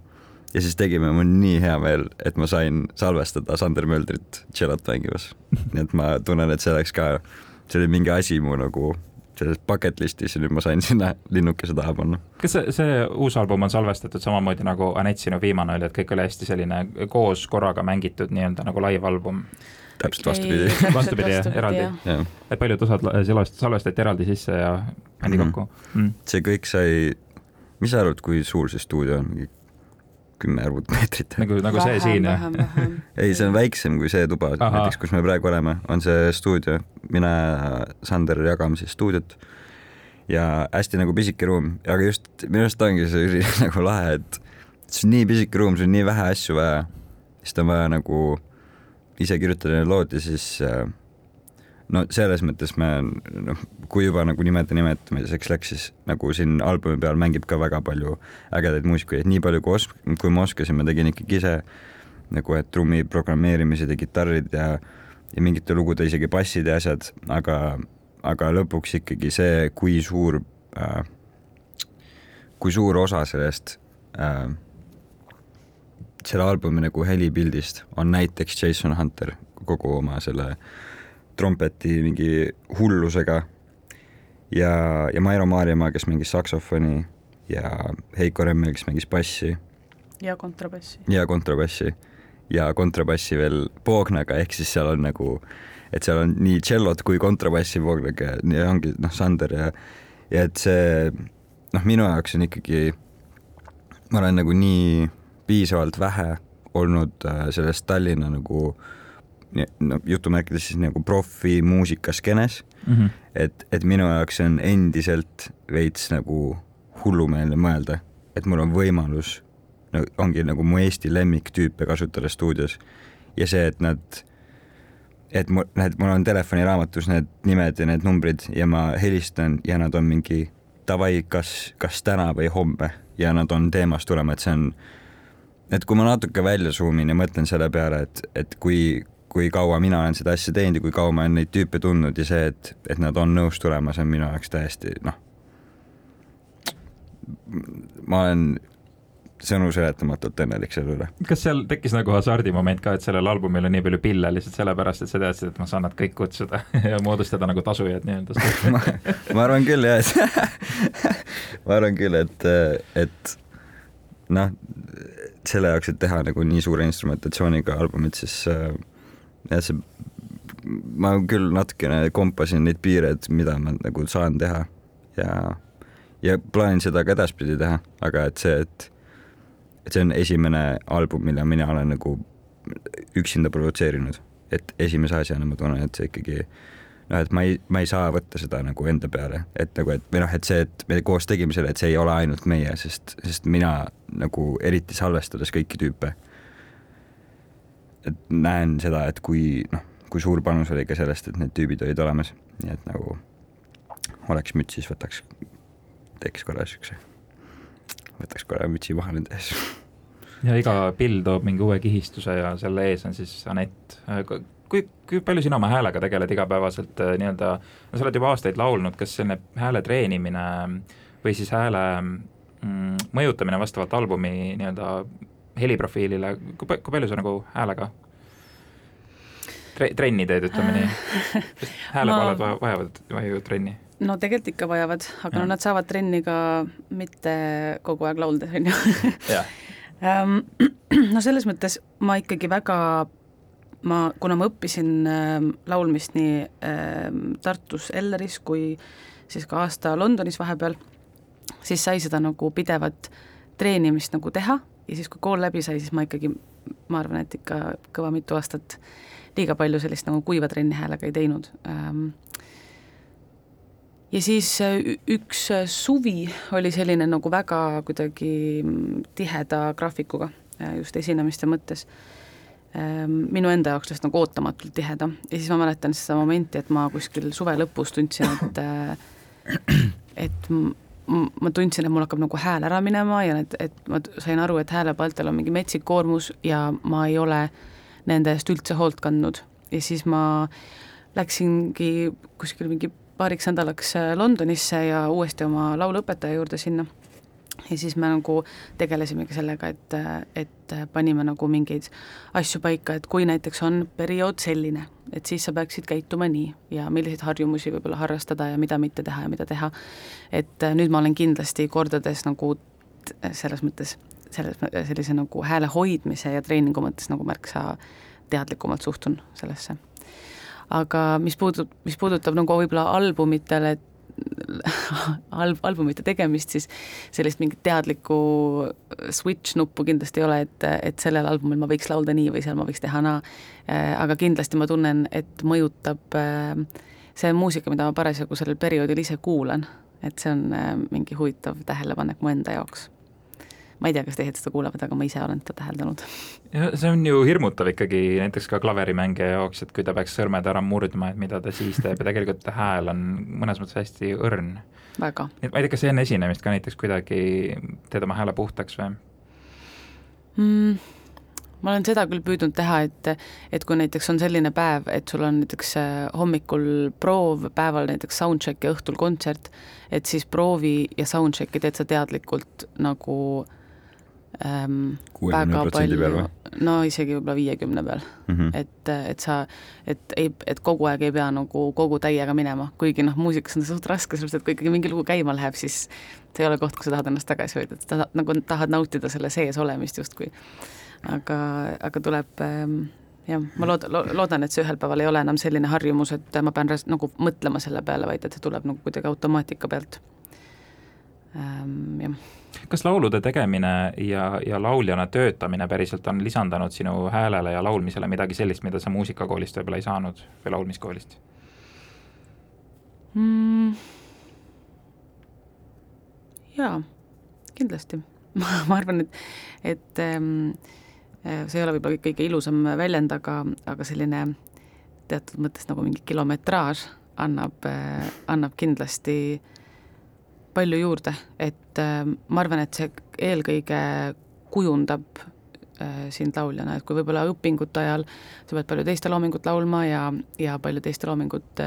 ja siis tegime, mul on nii hea meel, et ma sain salvestada Sander Möldrit tšellot mängimas. nii et ma tunnen, et see oleks ka, see oli mingi asi mu nagu selles bucket list'is ja nüüd ma sain sinna linnukese taha panna. kas see, see uus album on salvestatud samamoodi nagu Anett sinu viimane oli, et kõik oli hästi selline koos korraga mängitud nii-öelda nagu live album? täpselt vastupidi. <laughs> vastupidi jah, eraldi ja.. et paljud osad salvestati eraldi sisse ja pandi mm -hmm. kokku mm.. see kõik sai, mis sa arvad, kui suur see stuudio on, mingi kümme ruutmeetrit. nagu, nagu vähem, see siin jah? ei, see on väiksem kui see tuba, näiteks kus me praegu oleme, on see stuudio, mina ja Sander jagame siis stuudiot. Ja hästi nagu pisike ruum, aga just minu arust ongi see üli <laughs> nagu lahe, et see on nii pisike ruum, sul on nii vähe asju vaja, siis on vaja nagu ise kirjutada need lood ja siis äh, no selles mõttes me noh, kui juba nagu nimede nimetamiseks läks, siis nagu siin albumi peal mängib ka väga palju ägedaid muusikuid, nii palju kui os-, kui ma oskasin, ma tegin ikkagi ise nagu, et trummi programmeerimised ja kitarrid ja ja mingite lugude isegi bassid ja asjad, aga, aga lõpuks ikkagi see, kui suur äh,, kui suur osa sellest äh, selle albumi nagu helipildist on näiteks Jason Hunter kogu oma selle äh, trompeti mingi hullusega ja, ja Mairo Maarjamaa, kes mängis saksofoni ja Heiko Remmel, kes mängis bassi. ja kontrabassi. ja kontrabassi ja kontrabassi veel poognaga, ehk siis seal on nagu et seal on nii tšellot kui kontrabassi Vooglag ja ongi noh, Sander ja ja et see noh, minu jaoks on ikkagi, ma olen nagu nii piisavalt vähe olnud äh, sellest Tallinna nagu no jutumärkides siis nagu profimuusikaskenes mm, -hmm. et, et minu jaoks on endiselt veits nagu hullumeelne mõelda, et mul on võimalus no ongi nagu mu Eesti lemmiktüüpe kasutada stuudios. Ja see, et nad, et mul, need, mul on telefoniraamatus need nimed ja need numbrid ja ma helistan ja nad on mingi davai, kas, kas täna või homme? Ja nad on teemast tulema, et see on, et kui ma natuke välja zoom in ja mõtlen selle peale, et, et kui, kui kaua mina olen seda asja teinud ja kui kaua ma olen neid tüüpe tundnud ja see, et, et nad on nõus tulema, see on minu jaoks täiesti noh, ma olen sõnu seletamatult õnnelik selle üle. kas seal tekkis nagu hasardimoment ka, et sellel albumil on nii palju pille lihtsalt sellepärast, et sa teadsid, et ma saan nad kõik kutsuda <laughs> ja moodustada nagu tasujad nii-öelda <laughs> ma, ma arvan küll jah, et <laughs> ma arvan küll, et, et noh, selle jaoks, et teha nagu nii suure instrumentatsiooniga albumit, siis äh, jah, see ma küll natukene kompasin neid piire, et mida ma nagu saan teha ja, ja plaanin seda ka edaspidi teha, aga et see, et et see on esimene album, mille mina olen nagu üksinda produtseerinud, et esimese asjana ma tunnen, et see ikkagi noh, et ma ei, ma ei saa võtta seda nagu enda peale, et nagu, et või noh, et see, et me koos tegime selle, et see ei ole ainult meie, sest, sest mina nagu eriti salvestades kõiki tüüpe, et näen seda, et kui noh, kui suur panus oli ka sellest, et need tüübid olid olemas, nii et nagu oleks müts, siis võtaks, teeks korra siukse võtaks korra mütsi maha nende ees. ja iga pill toob mingi uue kihistuse ja selle ees on siis Anett. kui, kui palju sina oma häälega tegeled igapäevaselt äh, nii-öelda, no sa oled juba aastaid laulnud, kas selline hääle treenimine või siis hääle mm, mõjutamine vastavalt albumi nii-öelda heliprofiilile, kui, kui palju sa nagu häälega tre-, trenni teed, ütleme nii? <laughs> häälekaalad ma... vajavad, vajavad trenni no tegelikult ikka vajavad, aga ja. no nad saavad trenni ka mitte kogu aeg lauldes, on ju. Ehm, <laughs> <clears throat> no selles mõttes ma ikkagi väga, ma, kuna ma õppisin äh, laulmist nii äh, Tartus Elleris kui siis ka aasta Londonis vahepeal, siis sai seda nagu pidevat treenimist nagu teha ja siis, kui kool läbi sai, siis ma ikkagi, ma arvan, et ikka kõva mitu aastat liiga palju sellist nagu kuiva trenni häälega ei teinud ähm, ja siis äh, üks äh, suvi oli selline nagu väga kuidagi mm, tiheda graafikuga äh, just esinemiste mõttes. Ähm, minu enda jaoks lihtsalt nagu ootamatult tiheda ja siis ma mäletan seda momenti, et ma kuskil suve lõpus tundsin, et et ma tundsin, et mul hakkab nagu hääl ära minema ja et, et ma sain aru, et häälepaltel on mingi metsik koormus ja ma ei ole nende eest üldse hoolt kandnud ja siis ma läksingi kuskil mingi paariks nädalaks äh, Londonisse ja uuesti oma lauluõpetaja juurde sinna. Ja siis me nagu tegelesimegi sellega, et, et panime nagu mingeid asju paika, et kui näiteks on periood selline, et siis sa peaksid käituma nii ja milliseid harjumusi võib-olla harrastada ja mida mitte teha ja mida teha. et äh, nüüd ma olen kindlasti kordades nagu selles mõttes, selles, sellise nagu hääle hoidmise ja treeningu mõttes nagu märksa teadlikumalt suhtun sellesse aga mis puudub, mis puudutab nagu võib-olla albumitele <laughs> alb-, albumite tegemist, siis sellist mingit teadlikku switch nuppu kindlasti ei ole, et, et sellel albumil ma võiks laulda nii või seal ma võiks teha naa. Äh, aga kindlasti ma tunnen, et mõjutab äh, see muusika, mida ma parasjagu sellel perioodil ise kuulan, et see on äh, mingi huvitav tähelepanek mu enda jaoks ma ei tea, kas teised seda kuulevad, aga ma ise olen seda täheldanud. see on ju hirmutav ikkagi näiteks ka klaverimängija jaoks, et kui ta peaks sõrmed ära murdma, et mida ta siis teeb ja tegelikult hääl on mõnes mõttes hästi õrn. väga. et ma ei tea, kas enne esinemist ka näiteks kuidagi teed oma hääle puhtaks või mm.? ma olen seda küll püüdnud teha, et, et kui näiteks on selline päev, et sul on näiteks äh, hommikul proov, päeval näiteks soundcheck ja õhtul kontsert, et siis proovi ja soundcheck'i teed sa teadlikult nagu ähm, väga palju, no isegi võib-olla viiekümne peal mm, -hmm. et, et sa, et ei, et kogu aeg ei pea nagu kogu täiega minema, kuigi noh, muusikas on see suht raske, sellepärast et kui ikkagi mingi lugu käima läheb, siis see ei ole koht, kus sa tahad ennast tagasi hoida, et sa nagu tahad nautida selle sees olemist justkui. aga, aga tuleb ähm, jah, ma lood-, loodan, et see ühel päeval ei ole enam selline harjumus, et ma pean nagu mõtlema selle peale, vaid et see tuleb nagu kuidagi automaatika pealt ähm,. jah. Kas laulude tegemine ja, ja lauljana töötamine päriselt on lisandanud sinu häälele ja laulmisele midagi sellist, mida sa muusikakoolist võib-olla ei saanud või laulmiskoolist mm.? jaa, kindlasti <laughs> ma arvan, et, et ähm, Äh, see ei ole võib-olla kõige ilusam väljend, aga, aga selline teatud mõttes nagu mingi kilometraaž annab, äh, annab kindlasti palju juurde, et äh, ma arvan, et see eelkõige kujundab sind lauljana, et kui võib-olla õpingute ajal sa pead palju teiste loomingut laulma ja, ja palju teiste loomingut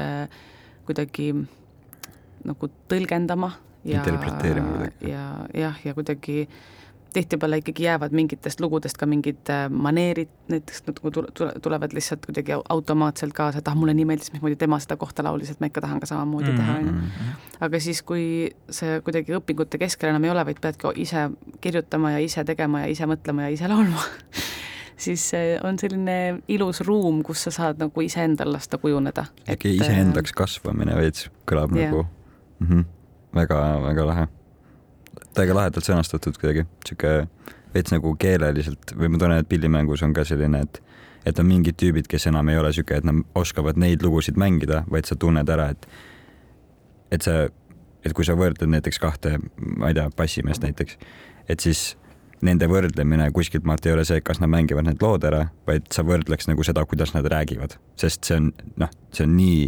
kuidagi nagu tõlgendama ja, ja jah, ja kuidagi äh, tihtipeale ikkagi jäävad mingitest lugudest ka mingid äh, maneerid, näiteks nagu tulevad lihtsalt kuidagi automaatselt kaasa, et ah, mulle nii meeldis, mismoodi tema seda kohta laulis, et ma ikka tahan ka samamoodi teha, on ju. Mhm. aga siis, kui see kuidagi õpingute keskel enam ei ole, vaid peadki ise kirjutama ja ise tegema ja ise mõtlema ja ise laulma <laughs> siis on selline ilus ruum, kus sa saad nagu iseendal lasta kujuneda. äkki iseendaks kasvamine veits kõlab yeah. nagu mm -hmm. väga, väga lahe täiega lahedalt sõnastatud kuidagi, sihuke veits nagu keeleliselt või ma tunnen, et pillimängus on ka selline, et et on mingid tüübid, kes enam ei ole sihuke, et nad oskavad neid lugusid mängida, vaid sa tunned ära, et et sa, et kui sa võrdled näiteks kahte, ma ei tea, bassimeest näiteks, et siis nende võrdlemine kuskilt maalt ei ole see, kas nad mängivad need lood ära, vaid sa võrdleks nagu seda, kuidas nad räägivad, sest see on noh, see on nii,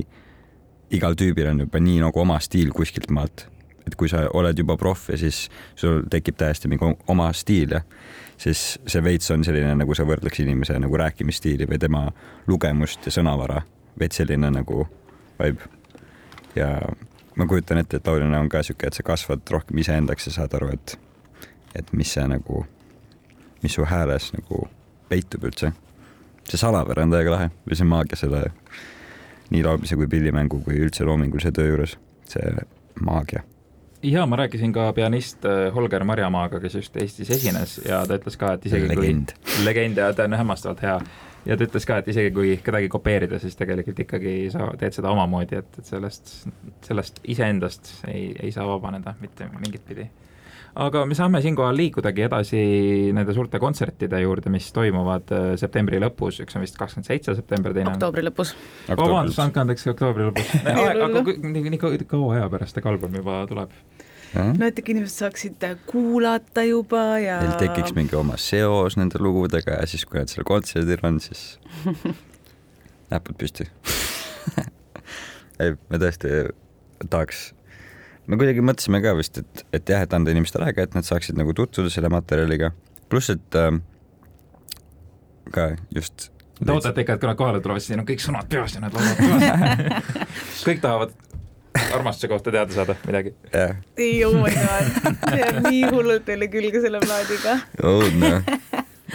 igal tüübil on juba nii nagu oma stiil kuskilt maalt et kui sa oled juba proff ja siis sul tekib täiesti mingi oma stiil ja siis see veits on selline, nagu sa võrdleks inimese nagu rääkimisstiili või tema lugemust ja sõnavara, veits selline nagu vibe. ja ma kujutan ette, et lauljana on ka sihuke, et sa kasvad rohkem iseendaks ja saad aru, et, et mis see nagu, mis su hääles nagu peitub üldse. see salapära on täiega lahe või see maagia selle nii laulmise kui pillimängu kui üldse loomingulise töö juures, see maagia ja ma rääkisin ka pianist äh, Holger Marjamaaga, kes just Eestis esines ja ta ütles ka, et isegi legend. kui legend ja ta on hämmastavalt hea ja ta ütles ka, et isegi kui kedagi kopeerida, siis tegelikult ikkagi sa teed seda omamoodi, et, et sellest, sellest iseendast ei, ei saa vabaneda mitte mingit pidi aga me saame siinkohal liikudagi edasi nende suurte kontsertide juurde, mis toimuvad äh, septembri lõpus, üks on vist kakskümmend seitse september, teine oktoobri lõpus. vabandust, andke andeks, oktoobri lõpus. <laughs> Aga nii, nii kaua aja pärast äkki album juba tuleb? no et ikka inimesed saaksid äh, kuulata juba ja Neil tekiks mingi oma seos nende lugudega ja siis, kui nad seal kontserdil on, siis <laughs> näpud püsti. <laughs> Ei, me tõesti tahaks me kuidagi mõtlesime ka vist, et, et jah, et anda inimestele aega, et nad saaksid nagu tutvuda selle materjaliga, pluss et äh, ka just Te ootate ikka, et kui nad kohale tulevad, siis neil on kõik sõnad peas ja nad laulavad peas. <laughs> Kõik tahavad armastuse kohta teada saada midagi. Yeah.. ei, oh my god, see jääb nii hullult teile külge selle plaadiga. õudne,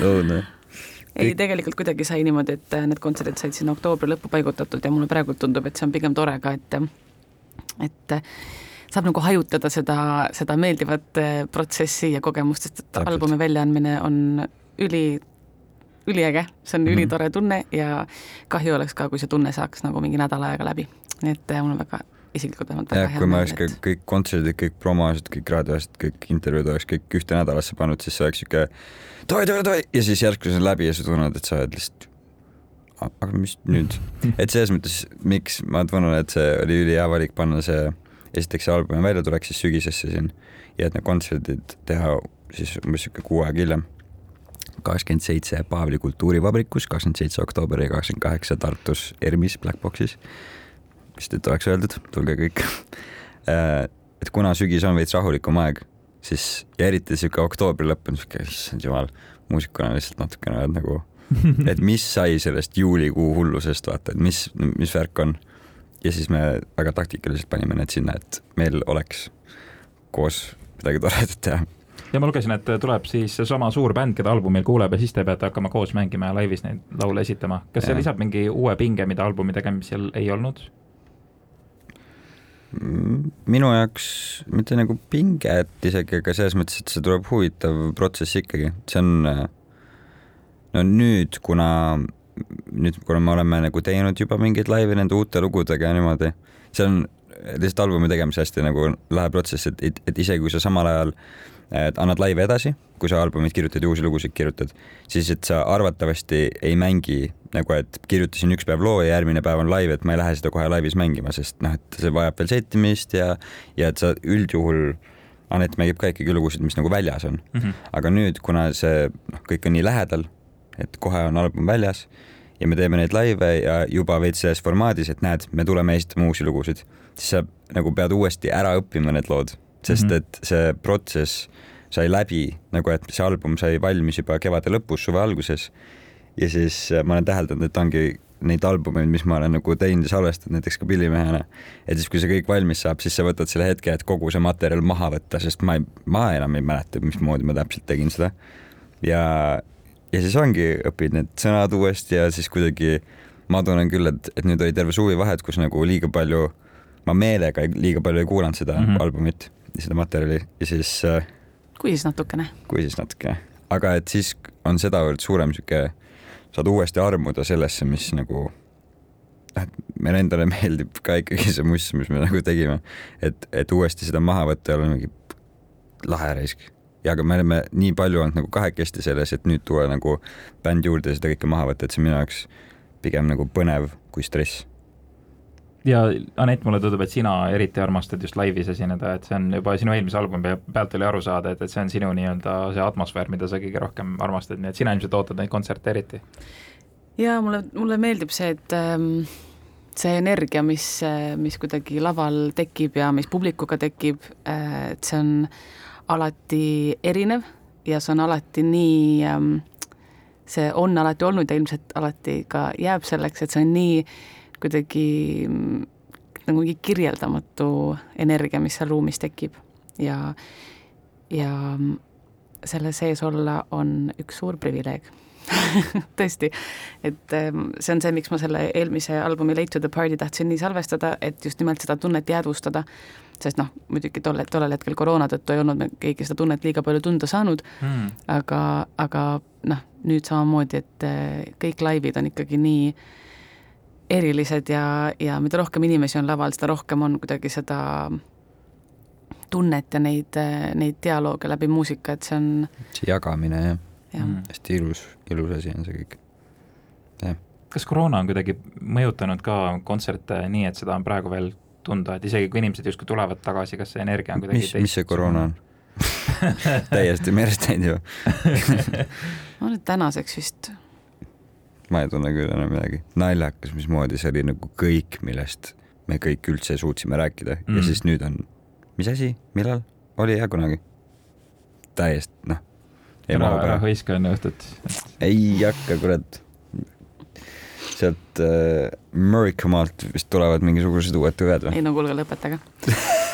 õudne ei, tegelikult kuidagi sai niimoodi, et need kontserdid said sinna oktoobri lõppu paigutatud ja mulle praegu tundub, et see on pigem tore ka, et et saab nagu hajutada seda, seda meeldivat eh, protsessi ja kogemust, sest et albumi väljaandmine on üli, üliäge, see on mm -hmm. ülitore tunne ja kahju oleks ka, kui see tunne saaks nagu mingi nädal aega läbi. nii et eh, mul on väga isiklikult vähemalt väga hea meel. kui ma oleks et... kõik kontserdid, kõik promosid, kõik raadioasjad, kõik intervjuud oleks kõik ühte nädalasse pannud, siis see oleks siuke toi, toi, toi ja siis järsku see on läbi ja sa tunned, et sa oled lihtsalt aga mis nüüd, <laughs> et selles mõttes, miks ma tunnen, et see oli ülihea valik panna see esiteks see albumi väljatulek siis sügisesse siin ja et need kontserdid teha siis umbes sihuke kuu aega hiljem. kakskümmend seitse Paavli kultuurivabrikus, kakskümmend seitse oktoober ja kakskümmend kaheksa Tartus ERMis Black Boxis. vist, et oleks öeldud, tulge kõik äh, et kuna sügis on veits rahulikum aeg, siis ja eriti sihuke oktoobri lõpp on sihuke, issand jumal, muusikuna lihtsalt natukene oled nagu, et mis sai sellest juulikuu hullusest, vaata, et mis, mis värk on ja siis me väga taktikaliselt panime need sinna, et meil oleks koos midagi toredat teha. ja ma lugesin, et tuleb siis seesama suur bänd, keda albumil kuuleb ja siis te peate hakkama koos mängima ja laivis neid laule esitama. kas ja. see lisab mingi uue pinge, mida albumi tegemisel ei olnud? Mm, minu jaoks mitte nagu pinget isegi, aga selles mõttes, et see tuleb huvitav protsess ikkagi, see on no nüüd, kuna nüüd, kuna me oleme nagu teinud juba mingeid laive nende uute lugudega ja niimoodi, see on lihtsalt albumi tegemise hästi nagu lahe protsess, et, et, et isegi kui sa samal ajal et annad laive edasi, kui sa albumit kirjutad ja uusi lugusid kirjutad, siis et sa arvatavasti ei mängi nagu, et kirjutasin üks päev loo ja järgmine päev on live, et ma ei lähe seda kohe laivis mängima, sest noh, et see vajab veel settimist ja, ja et sa üldjuhul Anett mängib ka ikkagi lugusid, mis nagu väljas on mm. -hmm. aga nüüd, kuna see noh, kõik on nii lähedal, et kohe on album väljas ja me teeme neid laive ja juba veits selles formaadis, et näed, me tuleme esitama uusi lugusid, siis sa nagu pead uuesti ära õppima need lood, sest -hmm. et see protsess sai läbi nagu, et see album sai valmis juba kevade lõpus, suve alguses. ja siis äh, ma olen täheldanud, et ongi neid albumeid, mis ma olen nagu teinud ja salvestanud näiteks ka pillimehena. et siis, kui see kõik valmis saab, siis sa võtad selle hetke, et kogu see materjal maha võtta, sest ma ei, ma enam ei mäleta, mismoodi ma täpselt tegin seda. ja ja siis ongi, õpid need sõnad uuesti ja siis kuidagi ma tunnen küll, et, et nüüd oli terve suvi vahet, kus nagu liiga palju, ma meelega liiga palju ei kuulanud seda mm -hmm. albumit ja seda materjali ja siis äh,. kui siis natukene. kui siis natukene, aga et siis on sedavõrd suurem sihuke, saad uuesti armuda sellesse, mis nagu noh, et meile endale <laughs> meeldib ka ikkagi see muss, mis me nagu tegime, et, et uuesti seda maha võtta ja olla mingi lahe raisk ja aga me oleme nii palju olnud nagu kahekesti selles, et nüüd tuua nagu bänd juurde ja seda kõike maha võtta, et see on minu jaoks pigem nagu põnev kui stress. ja Anett, mulle tundub, et sina eriti armastad just laivis esineda, et see on juba sinu eelmise albumi pealt oli aru saada, et, et see on sinu nii-öelda see atmosfäär, mida sa kõige rohkem armastad, nii et sina ilmselt ootad neid kontserte eriti. ja mulle, mulle meeldib see, et ähm see energia, mis, mis kuidagi laval tekib ja mis publikuga tekib, äh, et see on alati erinev ja see on alati nii ähm, see on alati olnud ja ilmselt alati ka jääb selleks, et see on nii kuidagi mm, nagu mingi kirjeldamatu energia, mis seal ruumis tekib. Ja, ja mm, selle sees olla on üks suur privileeg <laughs> tõesti, et ähm, see on see, miks ma selle eelmise albumi Late to the party tahtsin nii salvestada, et just nimelt seda tunnet jäädvustada sest noh, muidugi tolle, tollel hetkel koroona tõttu ei olnud me keegi seda tunnet liiga palju tunda saanud mm., aga, aga noh, nüüd samamoodi, et eh, kõik laivid on ikkagi nii erilised ja, ja mida rohkem inimesi on laval, seda rohkem on kuidagi seda tunnet ja neid, neid dialoog läbi muusika, et see on see jagamine jah ja. Mm., hästi ilus, ilus asi on see kõik, jah. kas koroona on kuidagi mõjutanud ka kontserte nii, et seda on praegu veel tunda, et isegi kui inimesed justkui tulevad tagasi, kas see energia on kuidagi mis, mis see koroona on <laughs> täiesti merest läinud ju <laughs> no nüüd tänaseks vist. ma ei tunne küll enam midagi. naljakas, mismoodi see oli nagu kõik, millest me kõik üldse suutsime rääkida mm. ja siis nüüd on, mis asi, millal, oli jah kunagi? täiesti noh. Ära, ära hõiska enne õhtut. ei hakka, kurat sealt äh, Muricamaalt vist tulevad mingisugused uued tüved või? ei no kuulge, lõpetage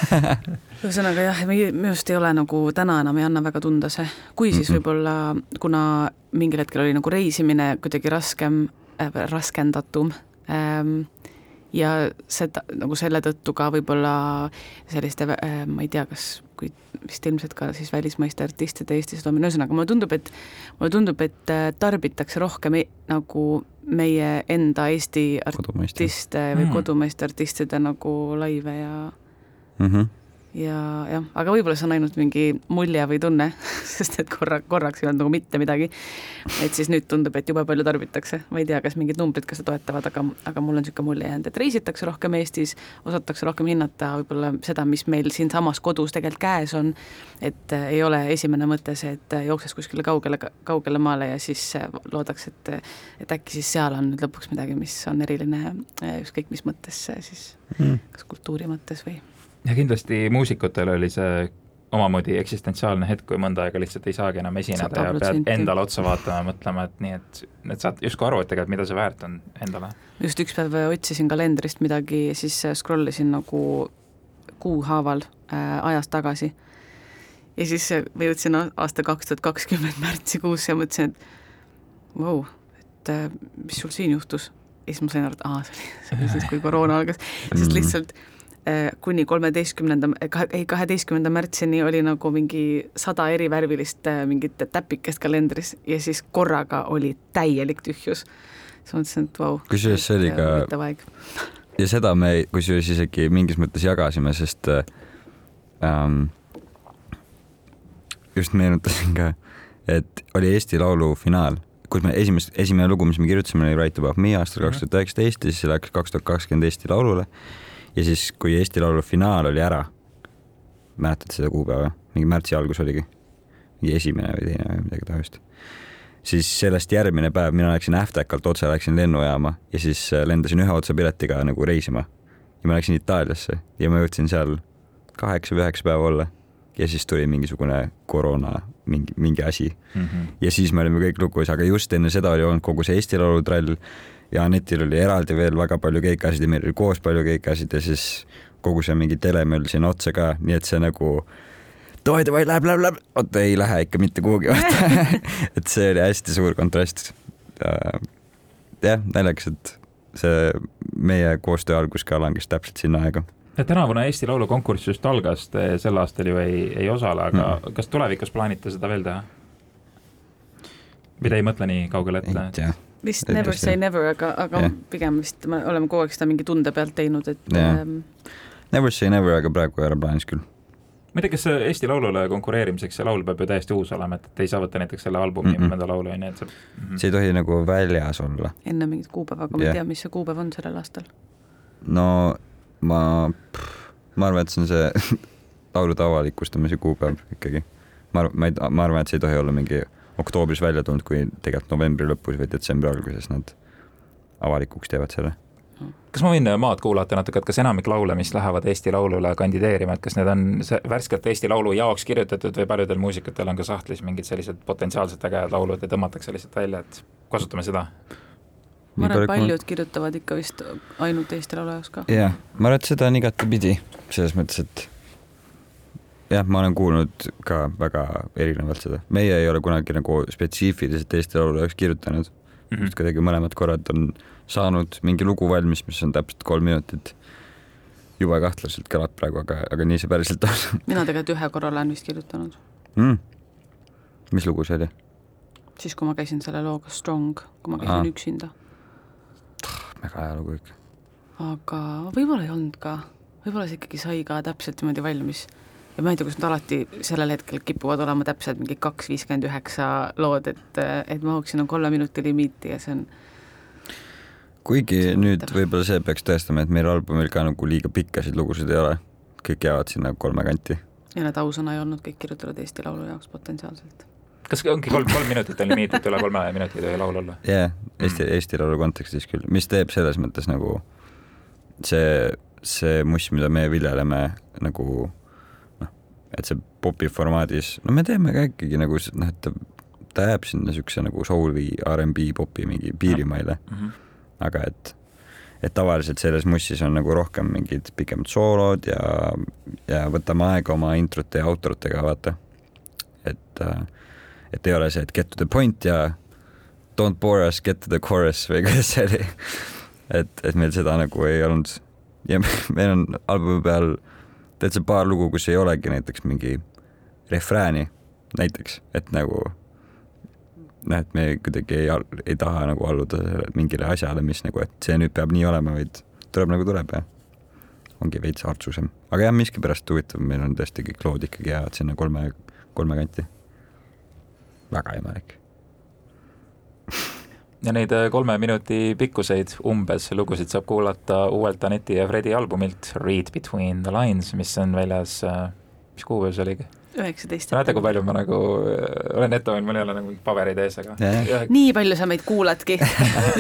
<laughs> ühesõnaga jah, minu arust ei ole nagu täna enam ei anna väga tunda see, kui siis mm -mm. võib-olla, kuna mingil hetkel oli nagu reisimine kuidagi raskem äh,, raskendatum ähm, ja seda nagu selle tõttu ka võib-olla selliste äh,, ma ei tea, kas vist ilmselt ka siis välismaiste artistide Eestis toomine, ühesõnaga mulle tundub, et mulle tundub, et äh, tarbitakse rohkem e nagu meie enda Eesti artiste või mm. kodumaiste artistide nagu laive ja mm -hmm ja jah, aga võib-olla see on ainult mingi mulje või tunne, <laughs> sest et korra, korraks ei olnud nagu mitte midagi. et siis nüüd tundub, et jube palju tarbitakse, ma ei tea, kas mingid numbrid ka seda toetavad, aga, aga mul on niisugune mulje jäänud, et reisitakse rohkem Eestis, osatakse rohkem hinnata võib-olla seda, mis meil siinsamas kodus tegelikult käes on, et äh, ei ole esimene mõte see, et äh, jookses kuskile kaugele, kaugele maale ja siis äh, loodaks, et et äkki siis seal on nüüd lõpuks midagi, mis on eriline ükskõik mis mõttes siis mm., kas kultuuri mõttes või ja kindlasti muusikutel oli see omamoodi eksistentsiaalne hetk, kui mõnda aega lihtsalt ei saagi enam esineda ja pead endale otsa vaatama ja mõtlema, et nii, et, et saad justkui aru, et tegelikult mida see väärt on endale. just üks päev otsisin kalendrist midagi, siis scroll isin nagu kuuhaaval äh, ajas tagasi. ja siis ma jõudsin aasta kaks tuhat kakskümmend märtsikuusse ja mõtlesin, et vau wow,, et äh, mis sul siin juhtus. ja siis ma sain aru, et aa, see oli, see oli siis, kui koroona algas, sest mm. lihtsalt Äh, kuni kolmeteistkümnenda, ei kaheteistkümnenda märtsini oli nagu mingi sada erivärvilist äh, mingit täpikest kalendris ja siis korraga oli täielik tühjus. siis mõtlesin, et vau wow,. kusjuures see oli ka, <laughs> ja seda me kusjuures isegi mingis mõttes jagasime, sest ähm, just meenutasin ka, et oli Eesti Laulu finaal, kus me esimest, esimene lugu, mis me kirjutasime, oli Right Above Me aastal mhm. kaks tuhat üheksateist ja siis läks kaks tuhat kakskümmend Eesti Laulule. Ja siis, kui Eesti Laulu finaal oli ära, mäletad seda kuupäeva, mingi märtsi algus oligi, mingi esimene või teine või midagi taolist siis sellest järgmine päev mina läksin Ähvtakalt otse, läksin lennujaama ja siis äh, lendasin ühe otsapiletiga nagu reisima. ja ma läksin Itaaliasse ja ma jõudsin seal kaheksa või üheksa päeva olla ja siis tuli mingisugune koroona, mingi, mingi asi mm. -hmm. ja siis me olime kõik lukus, aga just enne seda oli olnud kogu see Eesti Laulu trall ja Anetil oli eraldi veel väga palju keikasid ja meil oli koos palju keikasid ja siis kogu see mingi telemöll sinna otsa ka, nii et see nagu davai, davai, läheb, läheb, läheb, oota ei lähe ikka mitte kuhugi, <laughs> et see oli hästi suur kontrast. jah, naljakas, et see meie koostöö algus ka langes täpselt sinna aega tänavune Eesti Laulu konkurss just algas, te sel aastal ju ei, ei osale, aga mm. kas tulevikus plaanite seda veel teha? või te ei mõtle nii kaugele ette? Vist et never say never, aga, aga yeah. pigem vist me oleme kogu aeg seda mingi tunde pealt teinud, et yeah. ähm.... Never say never, aga praegu ei ole plaanis küll. ma ei tea, kas Eesti Laulule konkureerimiseks see laul peab ju täiesti uus olema, et te ei saa võtta näiteks selle albumi mm -mm. mõnda laulu, on ju, et see mm -hmm. see ei tohi nagu väljas olla. enne mingit kuupäeva, aga ma yeah. ei tea, mis see kuupäev on sellel aastal. no ma, ma arvan, et see on see <laughs> laulude avalikustamise kuupäev ikkagi. ma arvan, ma ei, ma arvan, et see ei tohi olla mingi oktoobris välja tulnud, kui tegelikult novembri lõpus või detsembri alguses nad avalikuks teevad selle. kas ma võin maad kuulata natuke, et kas enamik laule, mis lähevad Eesti Laulule kandideerima, et kas need on värskelt Eesti Laulu jaoks kirjutatud või paljudel muusikutel on ka sahtlis mingid sellised potentsiaalselt ägedad laulud ja tõmmatakse lihtsalt välja, et kasutame seda? ma arvan, et paljud kirjutavad ikka vist ainult Eesti Laulu jaoks ka. jah, ma arvan, et seda on igatepidi, selles mõttes, et jah, ma olen kuulnud ka väga erinevalt seda, meie ei ole kunagi nagu spetsiifiliselt Eesti Laulu jaoks kirjutanud mm. -hmm. kuidagi mõlemad korrad on saanud mingi lugu valmis, mis on täpselt kolm minutit. jube kahtlaselt kõlab praegu, aga, aga nii see päriselt on <laughs> mina tegelikult ühe korra olen vist kirjutanud mm.. mis lugu see oli? siis, kui ma käisin selle looga Strong, kui ma käisin Aa. üksinda väga hea lugu ikka. aga võib-olla ei olnud ka, võib-olla see ikkagi sai ka täpselt niimoodi valmis. Ja ma ei tea, kas nad alati sellel hetkel kipuvad olema täpselt mingi kaks viiskümmend üheksa lood, et, et mahuksin on kolme minuti limiiti ja see on kuigi see nüüd võib-olla see peaks tõestama, et meil albumil ka nagu liiga pikkasid lugusid ei ole, kõik jäävad sinna kolme kanti. ja need ausõna ei olnud kõik kirjutatud Eesti Laulu jaoks potentsiaalselt kas ongi kolm, kolm minutit on limiit, et üle kolme minuti ei tohi laul olla? jah yeah,, Eesti mm., Eesti Laulu kontekstis küll, mis teeb selles mõttes nagu see, see muss, mida me viljeleme nagu et see popi formaadis, no me teeme ka ikkagi nagu noh, et ta, ta jääb sinna siukse nagu soul'i, R'n'B popi mingi piirimaile mm. -hmm. aga et, et tavaliselt selles mussis on nagu rohkem mingid pikemad soolod ja, ja võtame aega oma introte ja outrotega, vaata. et äh, et ei ole see, et get to the point ja don't bore us, get to the chorus või kuidas see oli. et, et meil seda nagu ei olnud ja meil on albumi peal täitsa paar lugu, kus ei olegi näiteks mingi refrääni näiteks, et nagu noh, et me kuidagi ei, ei taha nagu alluda mingile asjale, mis nagu, et see nüüd peab nii olema, vaid tuleb nagu tuleb ja ongi veits hartsusem. aga jah, miskipärast huvitav, meil on tõesti kõik lood ikkagi jäävad sinna kolme, kolme kanti. Väga imelik ja neid äh, kolme minuti pikkuseid umbes lugusid saab kuulata uuelt Aneti ja Fredi albumilt Read Between the Lines, mis on väljas, äh, mis kuupäev see oligi? Üheksateist. näete, kui palju ma nagu äh, olen ette hoidnud, mul ei ole nagu paberid ees, aga yeah.. nii palju sa meid kuuladki.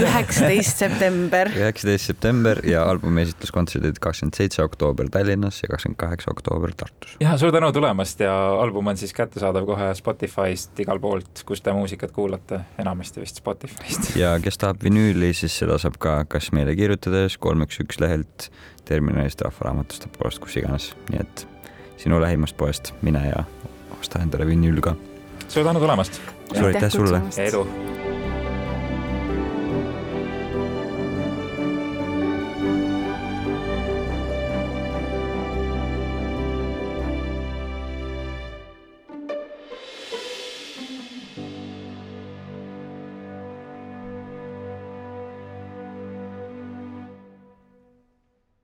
üheksateist september. üheksateist september ja albumi esitluskontserdid kakskümmend seitse oktoober Tallinnas ja kakskümmend kaheksa oktoober Tartus. ja suur tänu tulemast ja album on siis kättesaadav kohe Spotify'st igalt poolt, kus te muusikat kuulate, enamasti vist Spotify'st. ja kes tahab vinüüli, siis seda saab ka kas meile kirjutades kolm üks üks lehelt Terminalist, Rahvaraamatust, poolest, kus iganes, nii et sinu lähimast poest, mine ja osta endale vinüül ka. suur tänu tulemast! suur aitäh sulle! edu!